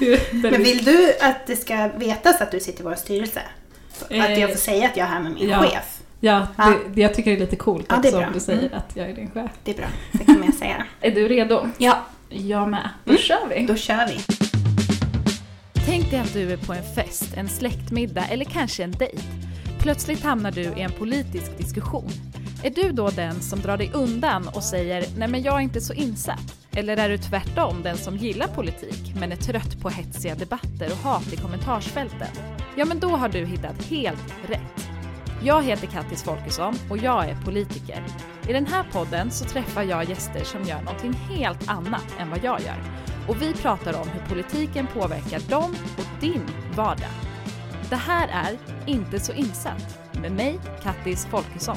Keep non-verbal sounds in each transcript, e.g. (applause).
(laughs) Men vill du att det ska vetas att du sitter i vår styrelse? Eh, Att jag får säga att jag är här med min ja. chef? Ja, Ja. det, jag tycker det är lite coolt Ja, också om du säger Mm. att jag är din chef. Det är bra, det kan jag säga. (laughs) Är du redo? Ja, Jag med. Då Mm. kör vi. då kör vi. Tänk dig att du är på en fest, en släktmiddag eller kanske en dejt. Plötsligt hamnar du i en politisk diskussion. Är du då den som drar dig undan och säger “nej men jag är inte så insatt”? Eller är du tvärtom den som gillar politik men är trött på hetsiga debatter och hat i kommentarsfälten? Ja men då har du hittat helt rätt. Jag heter Kattis Folkesson och jag är politiker. I den här podden så träffar jag gäster som gör någonting helt annat än vad jag gör. Och vi pratar om hur politiken påverkar dem och din vardag. Det här är Inte så insatt med mig, Kattis Folkesson.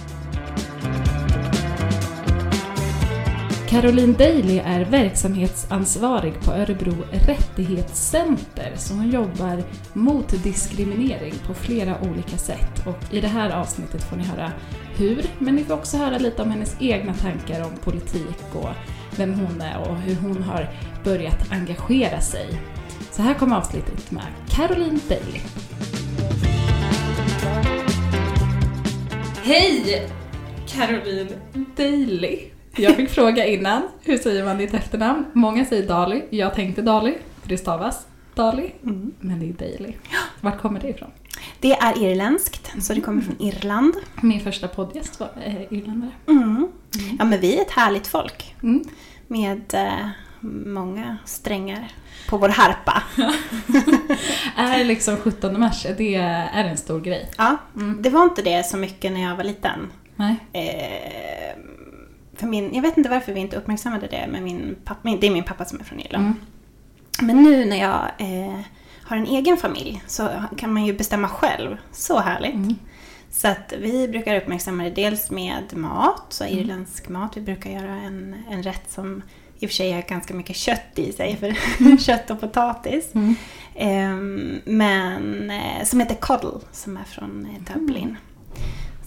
Caroline Daly är verksamhetsansvarig på Örebro Rättighetscenter så hon jobbar mot diskriminering på flera olika sätt. Och I det här avsnittet får ni höra hur, men ni får också höra lite om hennes egna tankar om politik och vem hon är och hur hon har börjat engagera sig. Så här kommer avsnittet med Caroline Daly. Hej! Caroline Daly. Jag fick (laughs) fråga innan, hur säger man ditt efternamn? Många säger Dali, jag tänkte Dali, för det stavas Dali, Mm. men det är Daly. Vart kommer det ifrån? Det är irländskt, så det kommer från Irland. Min första poddgäst var eh, irländare. Mm. Ja, men vi är ett härligt folk Mm. med eh, många strängar på vår harpa. (laughs) Är liksom 17 mars, det är en stor grej? Ja, Mm. det var inte det så mycket när jag var liten. Nej? Eh, för min, jag vet inte varför vi inte uppmärksammade det, men min pappa, det är min pappa som är från Irland. Mm. Men nu när jag eh, har en egen familj så kan man ju bestämma själv. Så härligt. Mm. Så att vi brukar uppmärksamma det dels med mat, så Mm. irländsk mat. Vi brukar göra en, en rätt som i och för sig har ganska mycket kött i sig, för (laughs) kött och potatis. Mm. Ehm, men eh, som heter Coddle, som är från eh, Dublin.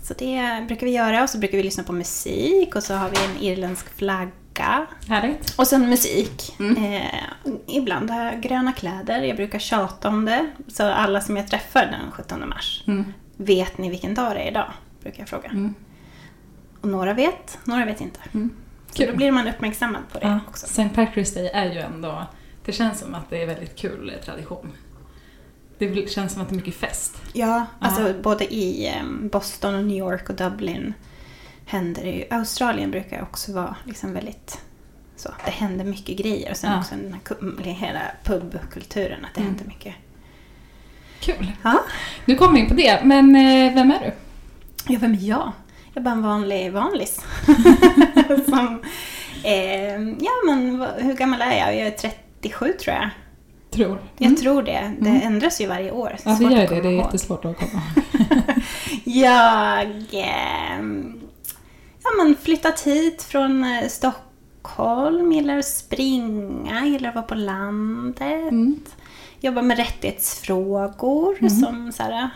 Så det brukar vi göra och så brukar vi lyssna på musik och så har vi en irländsk flagga. Härligt. Och sen musik. Mm. Eh, ibland har jag gröna kläder, jag brukar tjata om det. Så alla som jag träffar den 17 mars, Mm. vet ni vilken dag det är idag? Brukar jag fråga. Mm. Och några vet, några vet inte. Mm. Så Kul. då blir man uppmärksammad på det Ja, också. St. Patrick's Day är ju ändå, det känns som att det är väldigt kul tradition. Det känns som att det är mycket fest. Ja, alltså både i eh, Boston och New York och Dublin händer det ju. Australien brukar också vara liksom väldigt så. Det händer mycket grejer och sen Ja. också den här hela pubkulturen, att det Mm. händer mycket. Kul. Ja. Nu kommer vi in på det, men eh, vem är du? Ja, vem är jag? Jag är bara en vanlig vanlis. (laughs) Som, eh, ja, men hur gammal är jag? Jag är 37 tror jag. Tror. Jag tror det. Det Mm. ändras ju varje år. Ja, det gör det. Det är ihåg. jättesvårt att komma (laughs) Jag ehm, ja, men flyttat hit från eh, Stockholm, gillar att springa, gillar att vara på landet. Mm. Jobbar med rättighetsfrågor Mm. som så här,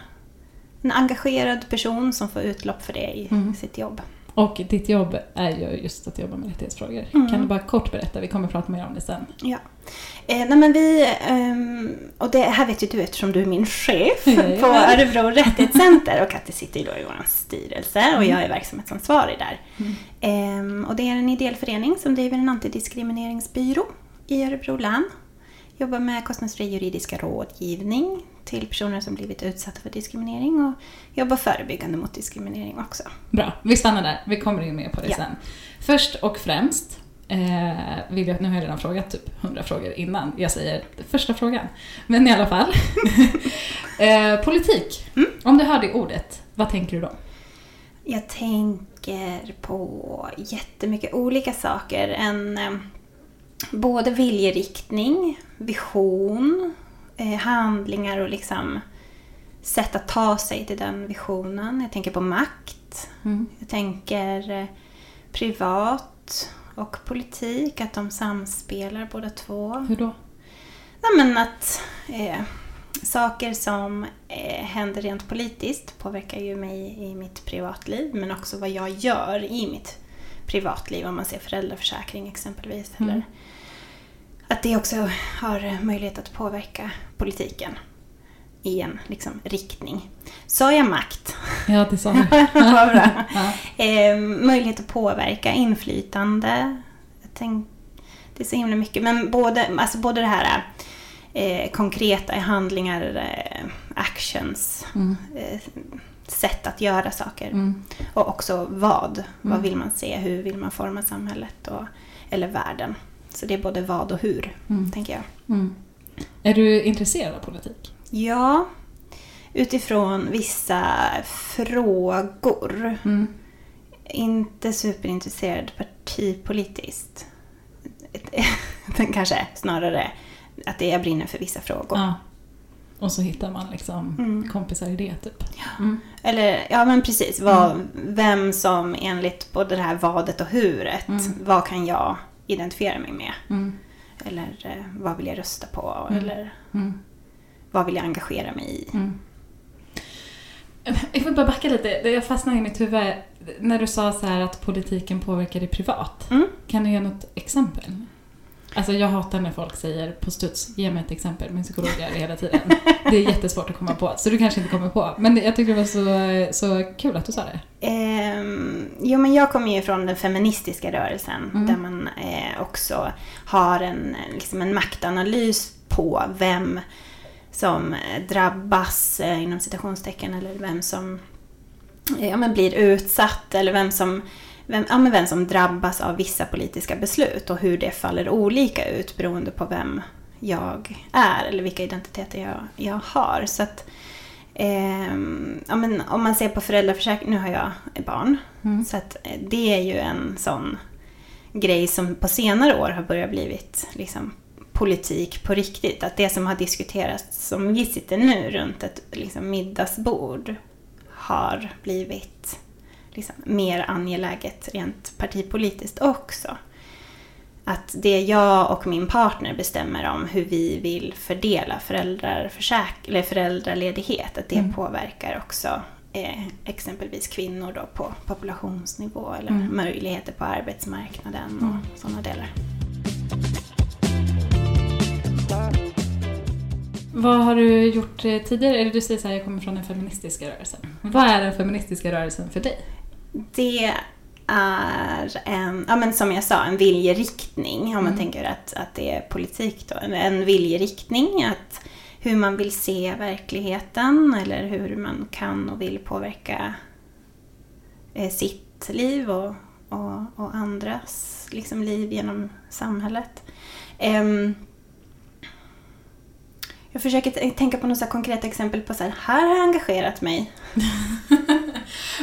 en engagerad person som får utlopp för det i Mm. sitt jobb. Och ditt jobb är ju just att jobba med rättighetsfrågor. Mm. Kan du bara kort berätta? Vi kommer att prata mer om det sen. Ja. Eh, nej men vi, ehm, och det här vet ju du eftersom du är min chef (laughs) på Örebro Rättighetscenter och Katti sitter ju då i vår styrelse och Mm. jag är verksamhetsansvarig där. Mm. Ehm, och det är en ideell förening som driver en antidiskrimineringsbyrå i Örebro län. Jobbar med kostnadsfri juridiska rådgivning till personer som blivit utsatta för diskriminering och jobbar förebyggande mot diskriminering också. Bra, vi stannar där. Vi kommer in mer på det Ja. sen. Först och främst eh, vill jag, nu har jag redan frågat typ 100 frågor innan jag säger första frågan. Men i alla fall. (laughs) eh, politik. Mm. Om du hör det ordet, vad tänker du då? Jag tänker på jättemycket olika saker. En, eh, både viljeriktning, vision, eh, handlingar och liksom sätt att ta sig till den visionen. Jag tänker på makt. Mm. Jag tänker eh, privat och politik, att de samspelar båda två. Hur då? Nej, men att eh, saker som eh, händer rent politiskt påverkar ju mig i mitt privatliv men också vad jag gör i mitt privatliv om man ser föräldraförsäkring exempelvis. Mm. Eller att det också har möjlighet att påverka politiken i en liksom, riktning. Sa jag makt? Ja, det sa du. (laughs) Vad bra. (laughs) Ja. Eh, möjlighet att påverka, inflytande. Tänk, det är så himla mycket. Men både, alltså både det här eh, konkreta handlingar, eh, actions, Mm. eh, sätt att göra saker. Mm. Och också vad. Vad Mm. vill man se? Hur vill man forma samhället? Och, eller världen. Så det är både vad och hur, Mm. tänker jag. Mm. Är du intresserad av politik? Ja, utifrån vissa frågor. Mm. Inte superintresserad partipolitiskt. (laughs) Kanske snarare att det jag brinner för vissa frågor. Ja. Och så hittar man liksom Mm. kompisar i det typ. Mm. Eller, ja men precis. Vad, Vem som enligt både det här vadet och huret, Mm. vad kan jag identifiera mig med? Mm. Eller eh, vad vill jag rösta på? Mm. Eller Mm. vad vill jag engagera mig i? Mm. Jag får bara backa lite. Jag fastnade i mitt huvud när du sa så här att politiken påverkar dig privat. Mm. Kan du ge något exempel? Alltså jag hatar när folk säger på studs, ge mig ett exempel. Min psykolog gör det hela tiden. Det är jättesvårt att komma på, så du kanske inte kommer på. Men jag tyckte det var så, så kul att du sa det. Ehm, jo, men jag kommer ju från den feministiska rörelsen Mm. där man eh, också har en, liksom en maktanalys på vem som eh, drabbas eh, inom citationstecken eller vem som eh, ja, men blir utsatt eller vem som, vem, ja, men vem som drabbas av vissa politiska beslut och hur det faller olika ut beroende på vem jag är eller vilka identiteter jag, jag har. Så att, ehm, ja, men om man ser på föräldraförsäkring, nu har jag barn, Mm. så att eh, det är ju en sån grej som på senare år har börjat blivit liksom, politik på riktigt. Att det som har diskuterats, som vi sitter nu runt ett liksom, middagsbord, har blivit liksom, mer angeläget rent partipolitiskt också. Att det jag och min partner bestämmer om hur vi vill fördela eller föräldraledighet, att det Mm. påverkar också eh, exempelvis kvinnor då på populationsnivå eller Mm. möjligheter på arbetsmarknaden och Mm. sådana delar. Vad har du gjort eh, tidigare? Du säger så här, jag kommer från den feministiska rörelsen. Vad är den feministiska rörelsen för dig? Det är en, ja men som jag sa, en viljeriktning. Om man Mm. tänker att, att det är politik då. En, en viljeriktning. Att hur man vill se verkligheten eller hur man kan och vill påverka eh, sitt liv och, och, och andras liksom, liv genom samhället. Ehm, jag försöker tänka på några konkreta exempel på så här, här har jag engagerat mig. (laughs)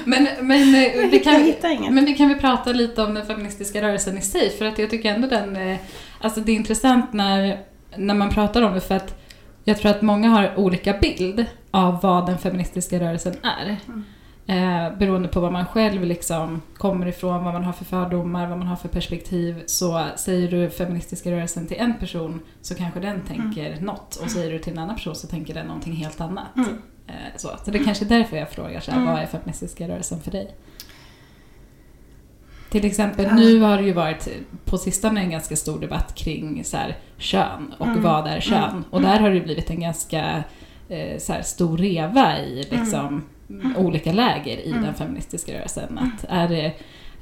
Men, men, eh, Jag vi kan, inget. men vi kan väl prata lite om den feministiska rörelsen i sig, för att jag tycker ändå den... eh, Alltså det är intressant när, när man pratar om det, för att jag tror att många har olika bild av vad den feministiska rörelsen är. Mm. Eh, beroende på var man själv liksom kommer ifrån, vad man har för fördomar, vad man har för perspektiv. Så säger du feministiska rörelsen till en person så kanske den tänker något och säger du till en annan person så tänker den någonting helt annat. Mm. Eh, så. så det är kanske är därför jag frågar så här, Mm. vad är feministiska rörelsen för dig? Till exempel, Ja. nu har det ju varit på sistone en ganska stor debatt kring så här, kön och Mm. vad är kön? Mm. Och där har det blivit en ganska eh, så här, stor reva i liksom, olika läger i Mm. den feministiska rörelsen. Att är, det,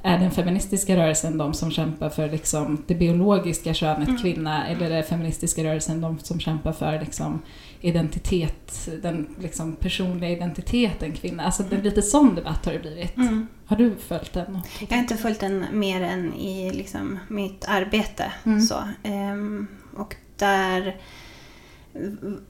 är den feministiska rörelsen de som kämpar för liksom, det biologiska könet Mm. kvinna eller är den feministiska rörelsen de som kämpar för liksom, identitet, den liksom, personliga identiteten kvinna? Alltså det är lite sån debatt har det blivit. Mm. Har du följt den? Jag har inte följt den mer än i liksom mitt arbete. Mm. Så. Ehm, och där...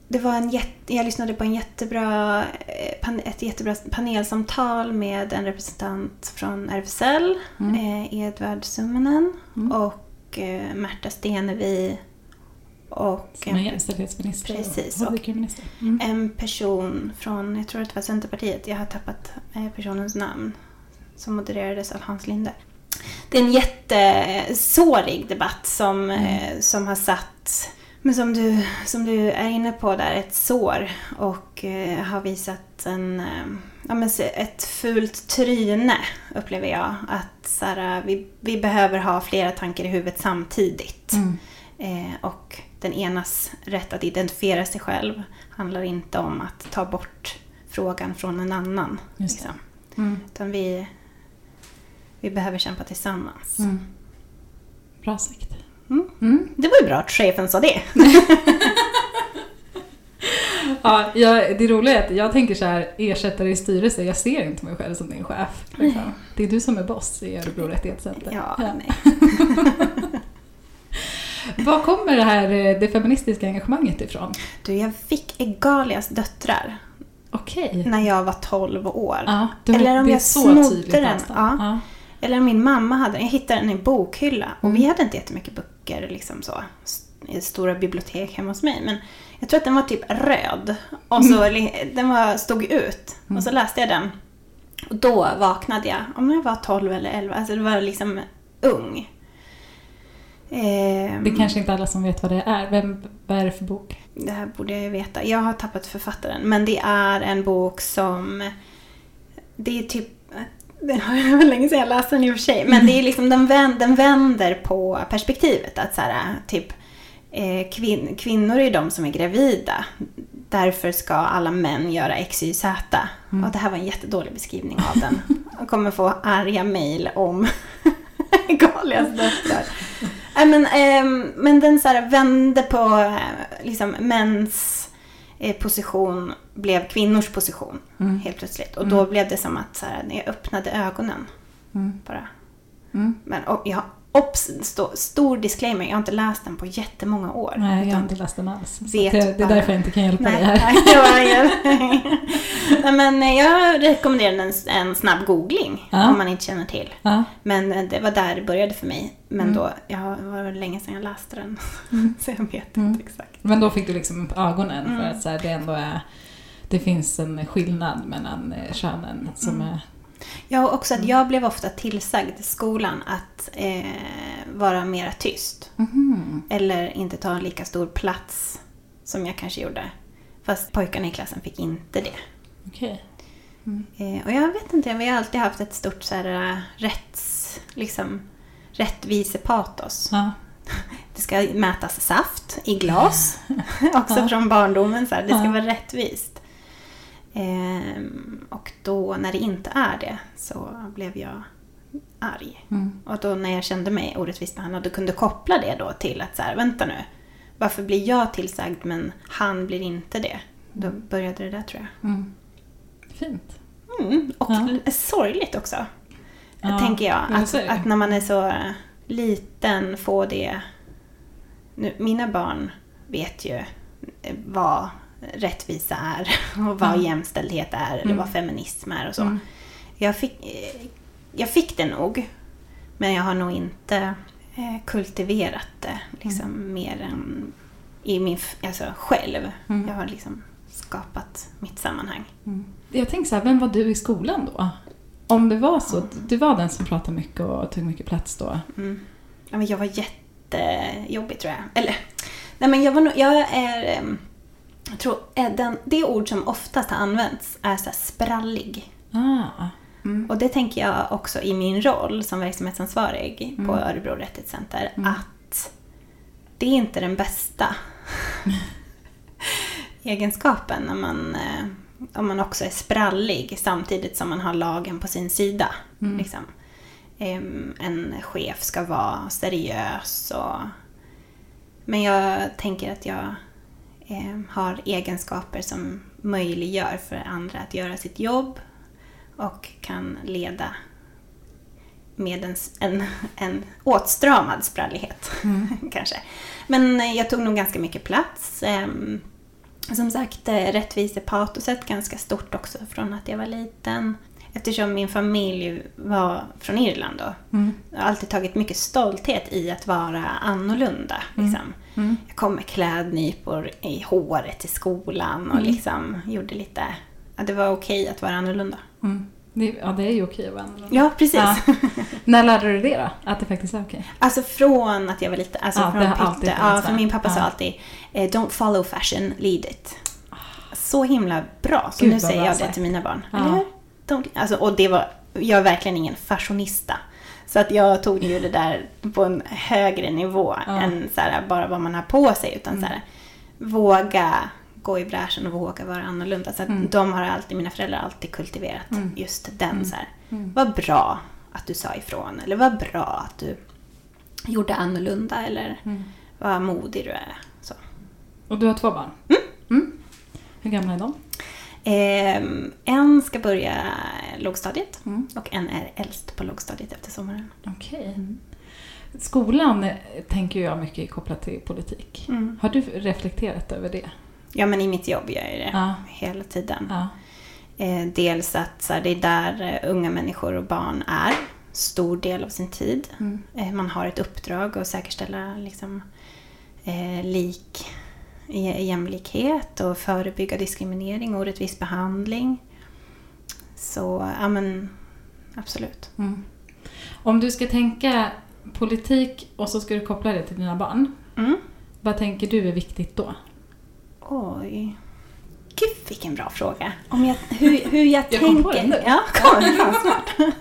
Det var en jätte, jag lyssnade på en jättebra, eh, ett jättebra panelsamtal med en representant från RFSL, Mm. eh, Edvard Summanen Mm. och eh, Märta Stenevi och Som är en, jämställdhetsminister Precis, och. Mm. en person från, jag tror att det var Centerpartiet, jag har tappat personens namn, som modererades av Hans Linde. Det är en jättesårig debatt som, eh, som har satt, men som du, som du är inne på där, ett sår och eh, har visat en, eh, ja, men ett fult tryne upplever jag. Att så här, vi, vi behöver ha flera tankar i huvudet samtidigt. Mm. Eh, och den enas rätt att identifiera sig själv handlar inte om att ta bort frågan från en annan. Liksom. Mm. Utan vi, vi behöver kämpa tillsammans. Mm. Bra sagt. Mm. Det var ju bra att chefen sa det. (laughs) Ja, jag, det roliga är att jag tänker så här, ersättare i styrelse, jag ser inte mig själv som din chef. Liksom. Det är du som är boss i Örebro Rättighetscenter. Ja, nej. (laughs) Var kommer det här eh, det feministiska engagemanget ifrån? Du, jag fick Egalias döttrar Okej. när jag var 12 år. Ja, du- Eller om jag snodde den. Ja. Ja. Eller min mamma hade den. Jag hittade den i en bokhylla. Och Mm. vi hade inte jättemycket böcker liksom så. I stora bibliotek hemma hos mig. Men jag tror att den var typ röd. Och så Mm. den var, stod ut. Och så läste jag den. Och då vaknade jag. Om jag var 12 eller 11. Alltså det var liksom ung. Ehm, Det är kanske inte alla som vet vad det är. Vem, vad är det för bok? Det här borde jag ju veta. Jag har tappat författaren. Men det är en bok som... Det är typ... Det var länge sedan jag läste den i och för sig. Men det är liksom, den, vänd, den vänder på perspektivet. Att så här, typ, eh, kvin, kvinnor är de som är gravida. Därför ska alla män göra X, Y, Z. Och det här var en jättedålig beskrivning av den. Jag kommer få arga mejl om (laughs) Galias döttrar. Men, ehm, men den så här vände på eh, liksom, mäns position blev kvinnors position Mm. helt plötsligt. Och då blev det som att så här, jag öppnade ögonen Mm. bara. Mm. Men jag har obs, sto, stor disclaimer, jag har inte läst den på jättemånga år. Nej, jag har inte läst den alls. Vet det, det är därför jag inte kan hjälpa Nej, dig här. nej, (laughs) men eh, jag rekommenderar en, en snabb googling Ja. om man inte känner till. Ja. Men eh, det var där det började för mig. Men Mm. då, jag var länge sedan jag läste den. (laughs) Så jag vet Mm. inte exakt. Men då fick du liksom upp ögonen för Mm. att så här, det ändå är det finns en skillnad mellan eh, könen som Mm. är... Ja, och också att jag blev ofta tillsagd i skolan att eh, vara mera tyst. Mhm. Eller inte ta en lika stor plats som jag kanske gjorde. Fast pojkarna i klassen fick inte det. Okej. Eh, och jag vet inte, vi har alltid haft ett stort så här, eh, rätts, liksom, rättvisepatos. Ja. (laughs) Det ska mätas saft i glas. (laughs) också Ja. från barndomen. Så här, det ska Ja. vara rättvist. Ehm, och då när det inte är det så blev jag arg. Mm. Och då när jag kände mig orättvist behandlad och kunde koppla det då till att så här, vänta nu. Varför blir jag tillsagd men han blir inte det? Då började det där tror jag. Mm. Fint. Mm, och Ja. sorgligt också. Ja, tänker jag. Att, att när man är så liten få det... Nu, mina barn vet ju eh, vad rättvisa är (laughs) och vad Mm. jämställdhet är eller Mm. vad feminism är och så. Mm. Jag, fick, jag fick det nog, men jag har nog inte eh, kultiverat det liksom mer än i min, alltså själv. Mm. Jag har liksom skapat mitt sammanhang. Mm. Jag tänker så här, vem var du i skolan då? Om det var så, du var den som pratade mycket och tog mycket plats då? Mm. Ja, men jag var jättejobbig tror jag. Eller, nej men jag var nog, jag är, ehm, jag tror eh, den, det ord som oftast har använts är så här sprallig. Ah. Mm. Och det tänker jag också i min roll som verksamhetsansvarig på Mm. Örebro Rättighetscenter. Mm. Att det är inte den bästa (laughs) egenskapen när man, eh, om man också är sprallig samtidigt som man har lagen på sin sida. Mm. Liksom. En chef ska vara seriös och... Men jag tänker att jag har egenskaper som möjliggör för andra att göra sitt jobb och kan leda med en, en, en åtstramad sprallighet. Mm. (laughs) kanske. Men eh, jag tog nog ganska mycket plats. Ehm, Som sagt, eh, rättvisepatoset ganska stort också från att jag var liten. Eftersom min familj var från Irland då. Mm. Jag har alltid tagit mycket stolthet i att vara annorlunda. Liksom. Mm. Jag kom med klädnypor i håret till skolan och Mm. liksom gjorde lite... Ja, det var okej att vara annorlunda. Mm. Det, ja, det är ju okej att vara annorlunda. Ja, precis. Ja. När lärde du det då? Att det faktiskt är okej? Alltså från att jag var lite, alltså Ja, från det har alltid Ja, för min pappa sa Ja. alltid eh, Don't follow fashion, lead it. Så himla bra. Så Gud, nu säger jag det till mina barn. Eller hur? Don't, alltså, och det var, jag är verkligen ingen fashionista. Så att jag tog ju det där på en högre nivå Ja. än så här, bara vad man har på sig. Utan Mm. så här, våga gå i bräschen och våga vara annorlunda. Så Mm. de har alltid, mina föräldrar har alltid kultiverat Mm. just den. Mm. Så här, Mm. vad bra att du sa ifrån. Eller vad bra att du gjorde annorlunda. Eller Mm. vad modig du är. Så. Och du har två barn? Hur gamla är de? Ehm, en ska börja lågstadiet Mm. och en är äldst på lågstadiet efter sommaren. Okej. Skolan eh, tänker jag mycket kopplat till politik. Mm. Har du reflekterat över det? Ja, men i mitt jobb gör jag det Ja. hela tiden. Ja. Eh, dels att så här, det är där eh, unga människor och barn är, stor del av sin tid. Mm. Eh, man har ett uppdrag att säkerställa liksom, eh, lik, jämlikhet och förebygga diskriminering orättvis behandling. Så, ja men absolut. Mm. Om du ska tänka politik och så ska du koppla det till dina barn. Mm. Vad tänker du är viktigt då? Oj. Gud vilken bra fråga. Om jag, hur, hur jag, Jag kom tänker. på den nu. Ja, kom, fan, smart. (laughs)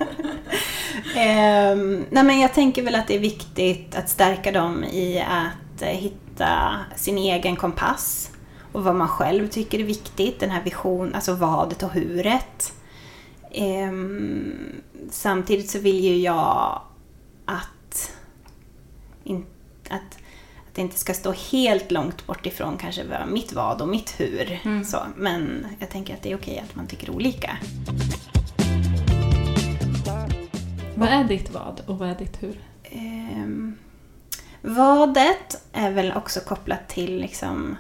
Ehm, nej men jag tänker väl att det är viktigt att stärka dem i att eh, hitta sin egen kompass. Och vad man själv tycker är viktigt. Den här visionen, alltså vadet och huret. Ehm, samtidigt så vill ju jag att, in, att att det inte ska stå helt långt bort ifrån kanske mitt vad och mitt hur. Mm. Så, men jag tänker att det är okej att man tycker olika. Vad är ditt vad och vad är ditt hur? Ehm, vadet är väl också kopplat till liksom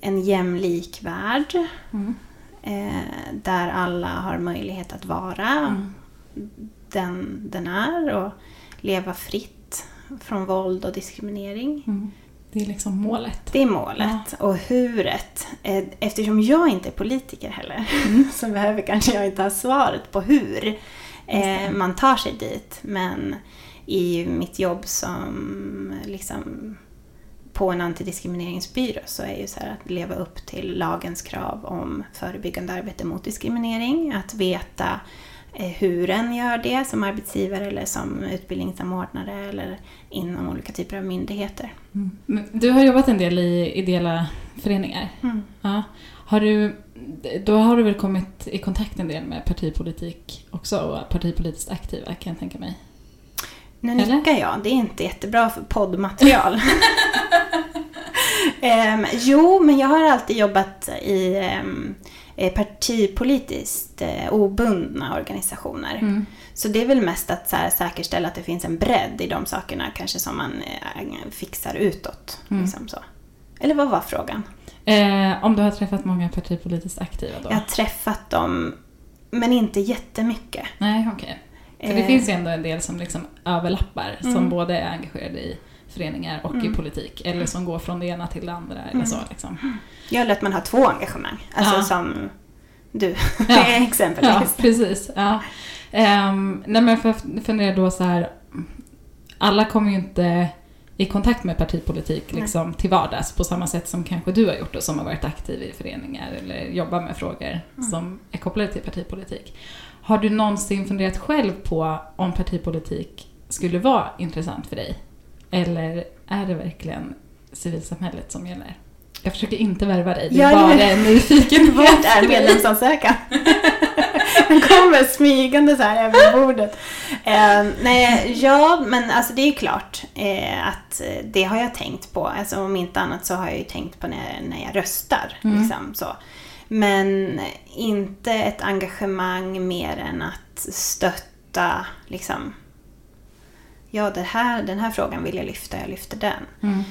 en jämlik värld. Mm. Eh, där alla har möjlighet att vara Mm. den den är och leva fritt från våld och diskriminering. Mm. Det är liksom målet. Det är målet. Och huret. eh, Eftersom jag inte är politiker heller (laughs) så behöver kanske jag inte ha svaret på hur eh, man tar sig dit. Men i mitt jobb som liksom på en antidiskrimineringsbyrå så är ju så här att leva upp till lagens krav om förebyggande arbete mot diskriminering. Att veta eh, hur en gör det som arbetsgivare eller som utbildningssamordnare eller inom olika typer av myndigheter. Mm. Du har jobbat en del i ideella föreningar. Mm. Ja. Har du, då har du väl kommit i kontakt en del med partipolitik också och partipolitiskt aktiva kan jag tänka mig. Nu Eller? nickar jag. Det är inte jättebra för poddmaterial. (laughs) Ehm, jo, men jag har alltid jobbat i um, partipolitiskt eh, obundna organisationer. Mm. Så det är väl mest att så här, säkerställa att det finns en bredd i de sakerna kanske som man eh, fixar utåt. Mm. Liksom så. Eller vad var frågan? Eh, om du har träffat många partipolitiskt aktiva då? Jag har träffat dem, men inte jättemycket. Nej, okej. För det Eh, finns ju ändå en del som liksom överlappar, som Mm. både är engagerade i föreningar och i Mm. politik. Eller som går från det ena till det andra. Eller Mm. så, liksom. Jag vill att man har två engagemang. Alltså Ja. som du, Ja. (laughs) exempelvis. Ja, precis. Ja. Um, nej men för funderar då så här. Alla kommer ju inte i kontakt med partipolitik Nej. liksom, till vardags på samma sätt som kanske du har gjort och som har varit aktiv i föreningar eller jobbar med frågor Mm. som är kopplade till partipolitik. Har du någonsin funderat själv på om partipolitik skulle vara intressant för dig? Eller är det verkligen civilsamhället som gäller? Jag försöker inte värva dig, det är Ja, bara en nyfikenhet. (laughs) Vart är medlemsansökan? Den kommer smygande så här över bordet. Eh, nej, ja, men alltså det är ju klart eh, att eh, det har jag tänkt på. Alltså om inte annat så har jag ju tänkt på när, när jag röstar. Mm. Liksom, så. Men inte ett engagemang mer än att stötta liksom Ja, det här, den här frågan vill jag lyfta, jag lyfter den. Mm.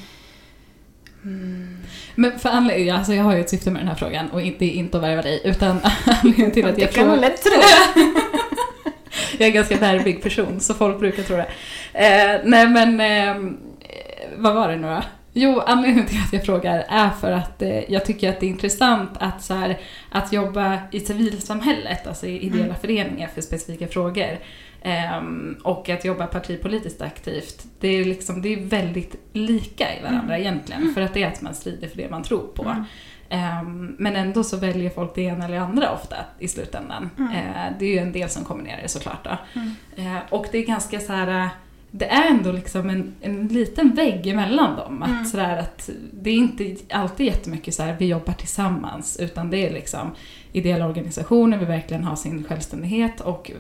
Men för anledning, alltså jag har ju ett syfte med den här frågan och det är inte att värva dig utan (laughs) anledningen till att det jag kan man frågar... lätt tro. jag är en ganska nervig person så folk brukar tro det. Eh, nej men, eh, vad var det nu då? Jo, anledningen till att jag frågar är för att eh, jag tycker att det är intressant att, så här, att jobba i civilsamhället, alltså i ideella Mm. föreningar för specifika frågor. Ehm, och att jobba partipolitiskt aktivt. Det är, liksom, det är väldigt lika i varandra Mm. egentligen. För att det är att man strider för det man tror på. Mm. Ehm, men ändå så väljer folk det ena eller andra ofta i slutändan. Mm. Eh, det är ju en del som kombinerar det såklart. Då. Mm. Eh, och det är ganska så här. Det är ändå liksom en, en liten vägg emellan dem. Att Mm. sådär att det är inte alltid jättemycket så här, vi jobbar tillsammans. Utan det är liksom ideella organisationer vill verkligen ha sin självständighet och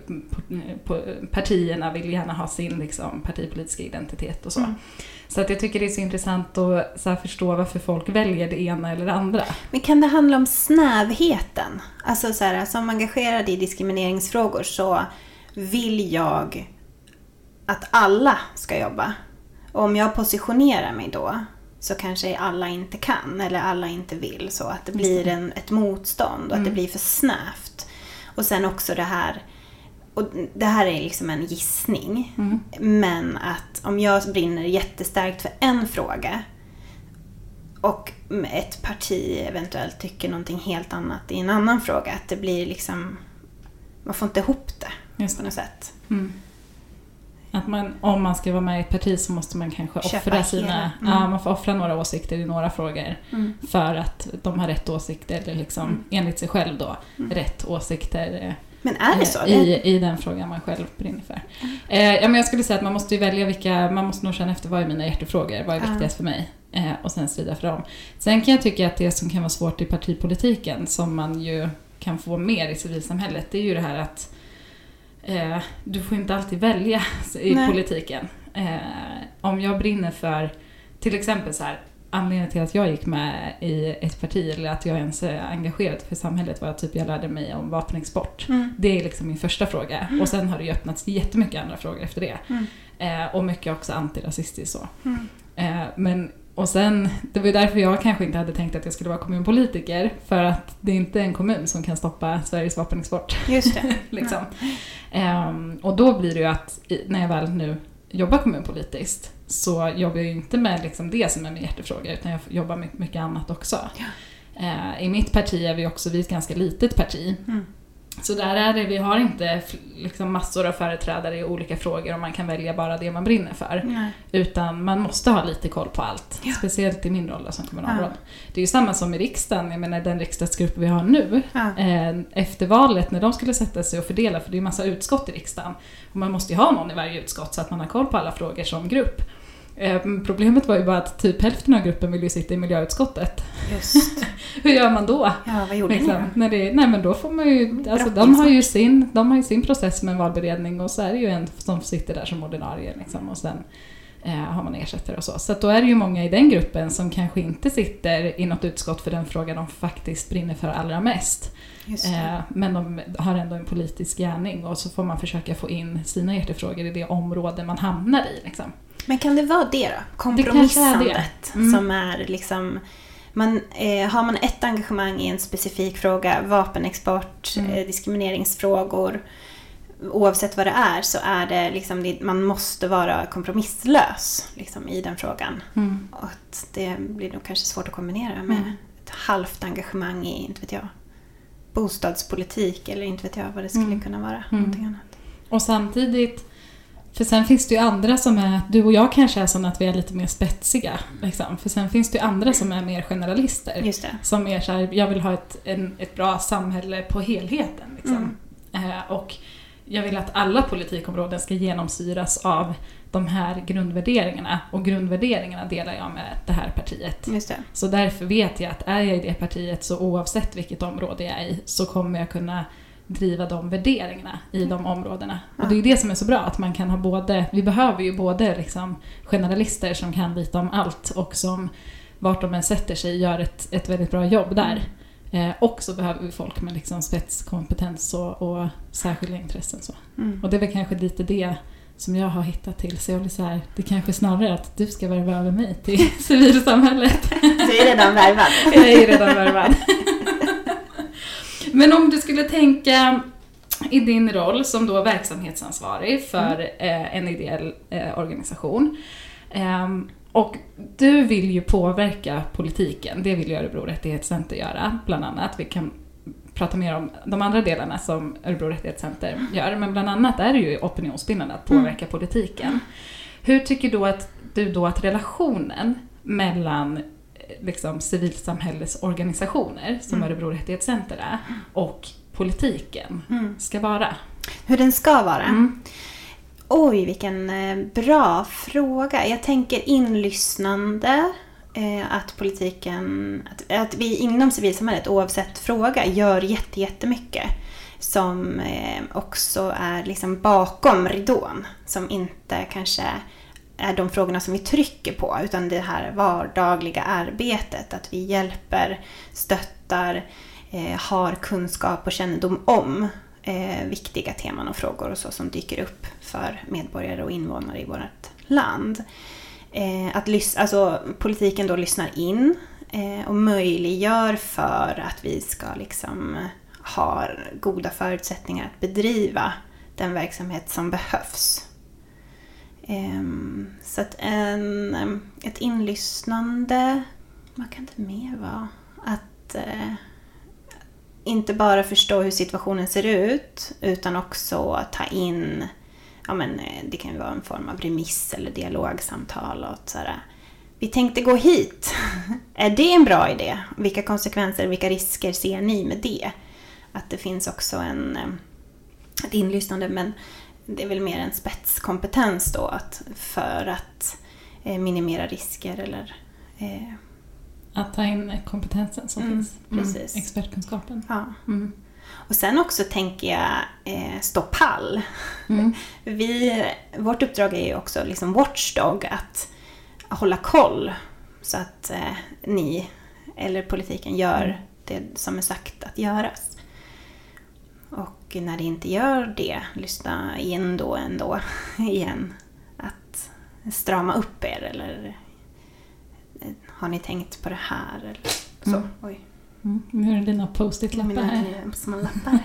partierna vill gärna ha sin liksom, partipolitiska identitet och så. Mm. Så att jag tycker det är så intressant att så förstå varför folk väljer det ena eller det andra. Men kan det handla om snävheten? Alltså så här, som engagerad i diskrimineringsfrågor så vill jag att alla ska jobba. Och om jag positionerar mig då så kanske alla inte kan eller alla inte vill så att det blir en, ett motstånd och att det Mm. blir för snävt. Och sen också det här, och det här är liksom en gissning, Mm. men att om jag brinner jättestarkt för en fråga och ett parti eventuellt tycker någonting helt annat i en annan fråga, att det blir liksom... Man får inte ihop det Just på något sätt. Mm. Att man, om man ska vara med i ett parti så måste man kanske Köpa offra sina... Mm. Ja, man får offra några åsikter i några frågor för att de har rätt åsikter, eller liksom Mm. enligt sig själv då, Mm. rätt åsikter Men är det eh, så? I, i den frågan man själv brinner för. Eh, ja, men jag skulle säga att man måste välja vilka, man måste nog känna efter vad är mina hjärtefrågor, vad är viktigast för mig? Eh, och sen strida för dem. Sen kan jag tycka att det som kan vara svårt i partipolitiken, som man ju kan få mer i civilsamhället, det är ju det här att eh, du får inte alltid välja (laughs) i Nej. politiken. Eh, om jag brinner för, till exempel så här, anledningen till att jag gick med i ett parti eller att jag ens är engagerad för samhället var att typ jag lärde mig om vapenexport. mm. Det är liksom min första fråga. Och sen har det ju öppnats jättemycket andra frågor efter det. Mm. Eh, och mycket också antirasistiskt så. Mm. Eh, men, och sen, det var ju därför jag kanske inte hade tänkt att jag skulle vara kommunpolitiker. För att det är inte en kommun som kan stoppa Sveriges vapenexport. Just det. (laughs) liksom. Ehm, och då blir det ju att när jag väl nu jobbar kommunpolitiskt så jobbar jag ju inte med liksom det som är min hjärtefråga utan jag jobbar med mycket annat också. Eh, I mitt parti är vi också vi är ett ganska litet parti. Mm. Så där är det, vi har inte liksom massor av företrädare i olika frågor och man kan välja bara det man brinner för. Nej. Utan man måste ha lite koll på allt. Ja. Speciellt i min roll som kommunalråd. Ja. Det är ju samma som i riksdagen, jag menar den riksdagsgrupp vi har nu. Ja. Eh, Efter valet när de skulle sätta sig och fördela, för det är ju massa utskott i riksdagen. Och man måste ju ha någon i varje utskott så att man har koll på alla frågor som grupp. Eh, Problemet var ju bara att typ hälften av gruppen vill ju sitta i miljöutskottet. Just. (laughs) Hur gör man då? Ja, vad gjorde ni Liksom, då? när det, nej men då får man ju, alltså de har ju sin, de har ju sin process med en valberedning och så är det ju en som sitter där som ordinarie liksom, och sen eh, har man ersättare och så. Så då är det ju många i den gruppen som kanske inte sitter i något utskott för den fråga de faktiskt brinner för allra mest. Eh, men de har ändå en politisk gärning och så får man försöka få in sina hjärtefrågor i det område man hamnar i. Liksom. Men kan det vara det då? Det kanske är det. Kompromissandet Mm. som är liksom... Man, eh, har man ett engagemang i en specifik fråga, vapenexport, Mm. eh, diskrimineringsfrågor, oavsett vad det är så är det liksom, det, man måste vara kompromisslös liksom, i den frågan. Och att det blir nog kanske svårt att kombinera med Mm. ett halvt engagemang i, inte vet jag, bostadspolitik eller inte vet jag vad det skulle Mm. kunna vara. Mm. Någonting annat. Och samtidigt, för sen finns det ju andra som är, du och jag kanske är sådana att vi är lite mer spetsiga. Liksom. För sen finns det ju andra som är mer generalister. Som är så här, jag vill ha ett, en, ett bra samhälle på helheten. Liksom. Mm. Eh, och jag vill att alla politikområden ska genomsyras av de här grundvärderingarna. Och grundvärderingarna delar jag med det här partiet. Just det. Så därför vet jag att är jag i det partiet så oavsett vilket område jag är i så kommer jag kunna driva de värderingarna i de områdena. Och det är det som är så bra, att man kan ha både, vi behöver ju både liksom generalister som kan lite om allt och som vart de än sätter sig gör ett, ett väldigt bra jobb där. Eh, och så behöver vi folk med liksom spetskompetens och, och särskilda intressen. Så. Mm. Och det är väl kanske lite det som jag har hittat till. Så jag blir så här, det kanske snarare är att du ska värva över mig till (laughs) civilsamhället. (laughs) Du är redan värvad. Jag är redan värvad. (laughs) Men om du skulle tänka i din roll som då verksamhetsansvarig för eh, en ideell eh, organisation. ehm, och du vill ju påverka politiken, det vill ju Örebro Rättighetscenter göra, bland annat. Vi kan prata mer om de andra delarna som Örebro Rättighetscenter gör, men bland annat är det ju opinionsbildande att påverka mm. politiken. Hur tycker du att, du då att relationen mellan liksom, civilsamhällesorganisationer, som mm. Örebro Rättighetscenter är, och politiken mm. ska vara? Hur den ska vara? Mm. Oj, vilken eh, bra fråga. Jag tänker inlyssnande. Eh, att politiken, att, att vi inom civilsamhället oavsett fråga gör jättemycket som eh, också är liksom bakom ridån. Som inte kanske är de frågorna som vi trycker på utan det här vardagliga arbetet. Att vi hjälper, stöttar, eh, har kunskap och kännedom om eh, viktiga teman och frågor och så som dyker upp för medborgare och invånare i vårt land. Eh, att lys- alltså, politiken då lyssnar in eh, och möjliggör för att vi ska liksom ha goda förutsättningar att bedriva den verksamhet som behövs. Ehm, så att en, ett inlyssnande, vad kan det mer vara? Att eh, inte bara förstå hur situationen ser ut utan också ta in, ja men eh, det kan ju vara en form av remiss eller dialogsamtal och sådär. vi tänkte gå hit. (laughs) är det en bra idé? Vilka konsekvenser, vilka risker ser ni med det? Att det finns också en, ett inlyssnande men det är väl mer en spetskompetens då att, för att eh, minimera risker eller att ta in kompetensen som mm, finns. Mm. Precis. Expertkunskapen. Ja. Mm. Och sen också tänker jag eh, stå pall. Mm. (laughs) Vi, vårt uppdrag är ju också liksom watchdog, att hålla koll så att eh, ni eller politiken gör mm. det som är sagt att göras. Och när det inte gör det, lyssna in då ändå (laughs) igen. Att strama upp er eller har ni tänkt på det här? Eller så. Mm. Oj. Mm. Nu är det dina post-it-lappar här. Mina lappar.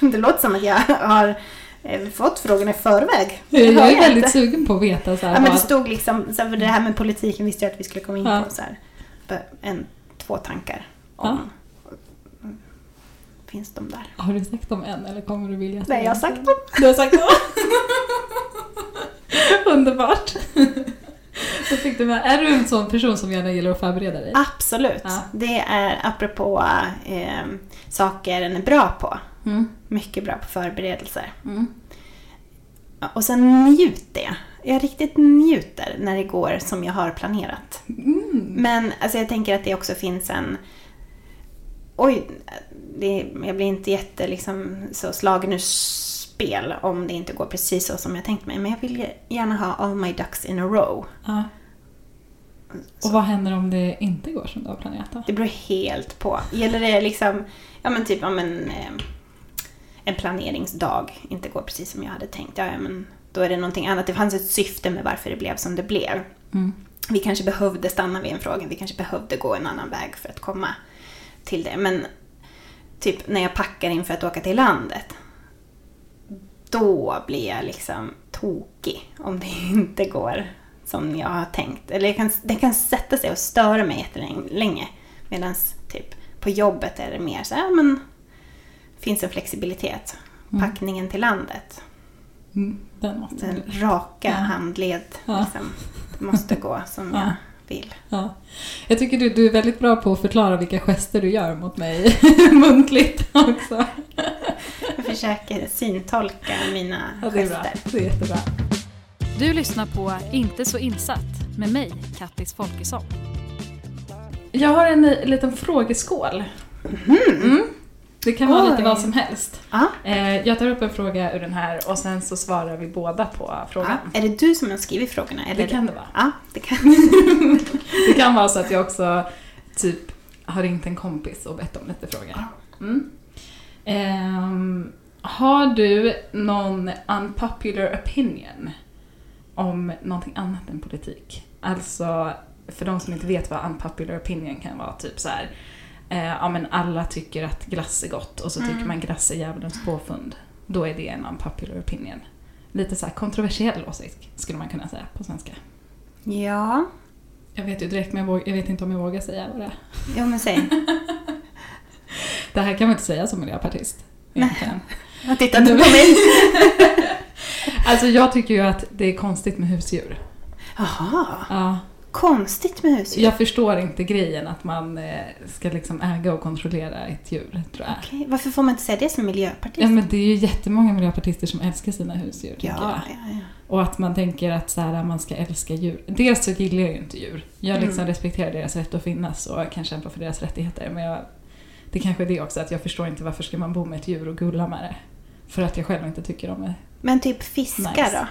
(laughs) det låter som att jag har eh, fått frågorna i förväg. Jag, är väldigt inte. sugen på att veta. Så här, ja, men det stod liksom, så här, för det här med politiken visste jag att vi skulle komma in ja. på. Så här, en, två tankar om ja. Finns de där? Har du sagt dem än eller kommer du vilja säga Nej, jag har sagt dem. Du har sagt dem? (laughs) Underbart. Då fick du med. Är du en sån person som gärna gillar att förbereda dig? Absolut. Ja. Det är apropå eh, saker en är bra på. Mm. Mycket bra på förberedelser. Mm. Och sen njuter jag. Jag riktigt njuter när det går som jag har planerat. Mm. Men alltså, jag tänker att det också finns en... Oj, det, jag blir inte jätte liksom, så slagen ur spel om det inte går precis så som jag tänkt mig. Men jag vill gärna ha all my ducks in a row. Ja. Och vad händer om det inte går som du har planerat då? Det beror helt på. Gäller det liksom, ja men typ om en, eh, en planeringsdag inte går precis som jag hade tänkt, ja, ja men då är det någonting annat. Det fanns ett syfte med varför det blev som det blev. Mm. Vi kanske behövde stanna vid en fråga, vi kanske behövde gå en annan väg för att komma till det. Men typ när jag packar inför att åka till landet, då blir jag liksom tokig om det (laughs) inte går som jag har tänkt. Eller kan, det kan sätta sig och störa mig jättelänge. Medan typ på jobbet är det mer så här, men finns en flexibilitet. Mm. Packningen till landet. Mm, den, den raka ja. handled. Ja. Liksom, det måste gå som (laughs) ja. jag vill. Ja. Jag tycker du, du är väldigt bra på att förklara vilka gester du gör mot mig (laughs) muntligt också. jag försöker syntolka mina ja, det är gester. Bra. Det är jättebra. Du lyssnar på Inte så insatt med mig, Kattis Folkesson. Jag har en liten frågeskål. Mm. Mm. Det kan vara Oj. lite vad som helst. Ah. Jag tar upp en fråga ur den här och sen så svarar vi båda på frågan. Är det du som har skrivit frågorna? Eller det kan det vara. Ah, det, kan. (laughs) det kan vara så att jag också typ har ringt en kompis och bett om lite frågor. Mm. Um, har du någon unpopular opinion om någonting annat än politik. Alltså, för de som inte vet vad unpopular opinion kan vara, typ så här, eh, ja men alla tycker att glass är gott och så tycker mm. man glass är djävulens påfund. Då är det en unpopular opinion. Lite så kontroversiell åsikt skulle man kunna säga på svenska. Ja, Jag vet ju direkt men jag, våg, jag vet inte om jag vågar säga vad det är. jo men säg. (laughs) Det här kan man inte säga som miljöpartist. Egentligen. Jag tittar inte på mig. (laughs) Alltså jag tycker ju att det är konstigt med husdjur. Jaha, Ja. Konstigt med husdjur. Jag förstår inte grejen att man eh, ska liksom äga och kontrollera ett djur, tror jag. Okej, Varför får man inte säga det som miljöpartist? Ja men det är ju jättemånga miljöpartister som älskar sina husdjur, ja, ja, ja. Och att man tänker att så här, man ska älska djur. Dels så gillar jag ju inte djur. Jag liksom Mm. respekterar deras rätt att finnas och kan kämpa för deras rättigheter. Men jag, det kanske är det också, att jag förstår inte varför ska man bo med ett djur och gulla med det. För att jag själv inte tycker om det. Men typ fiskar Nice. då?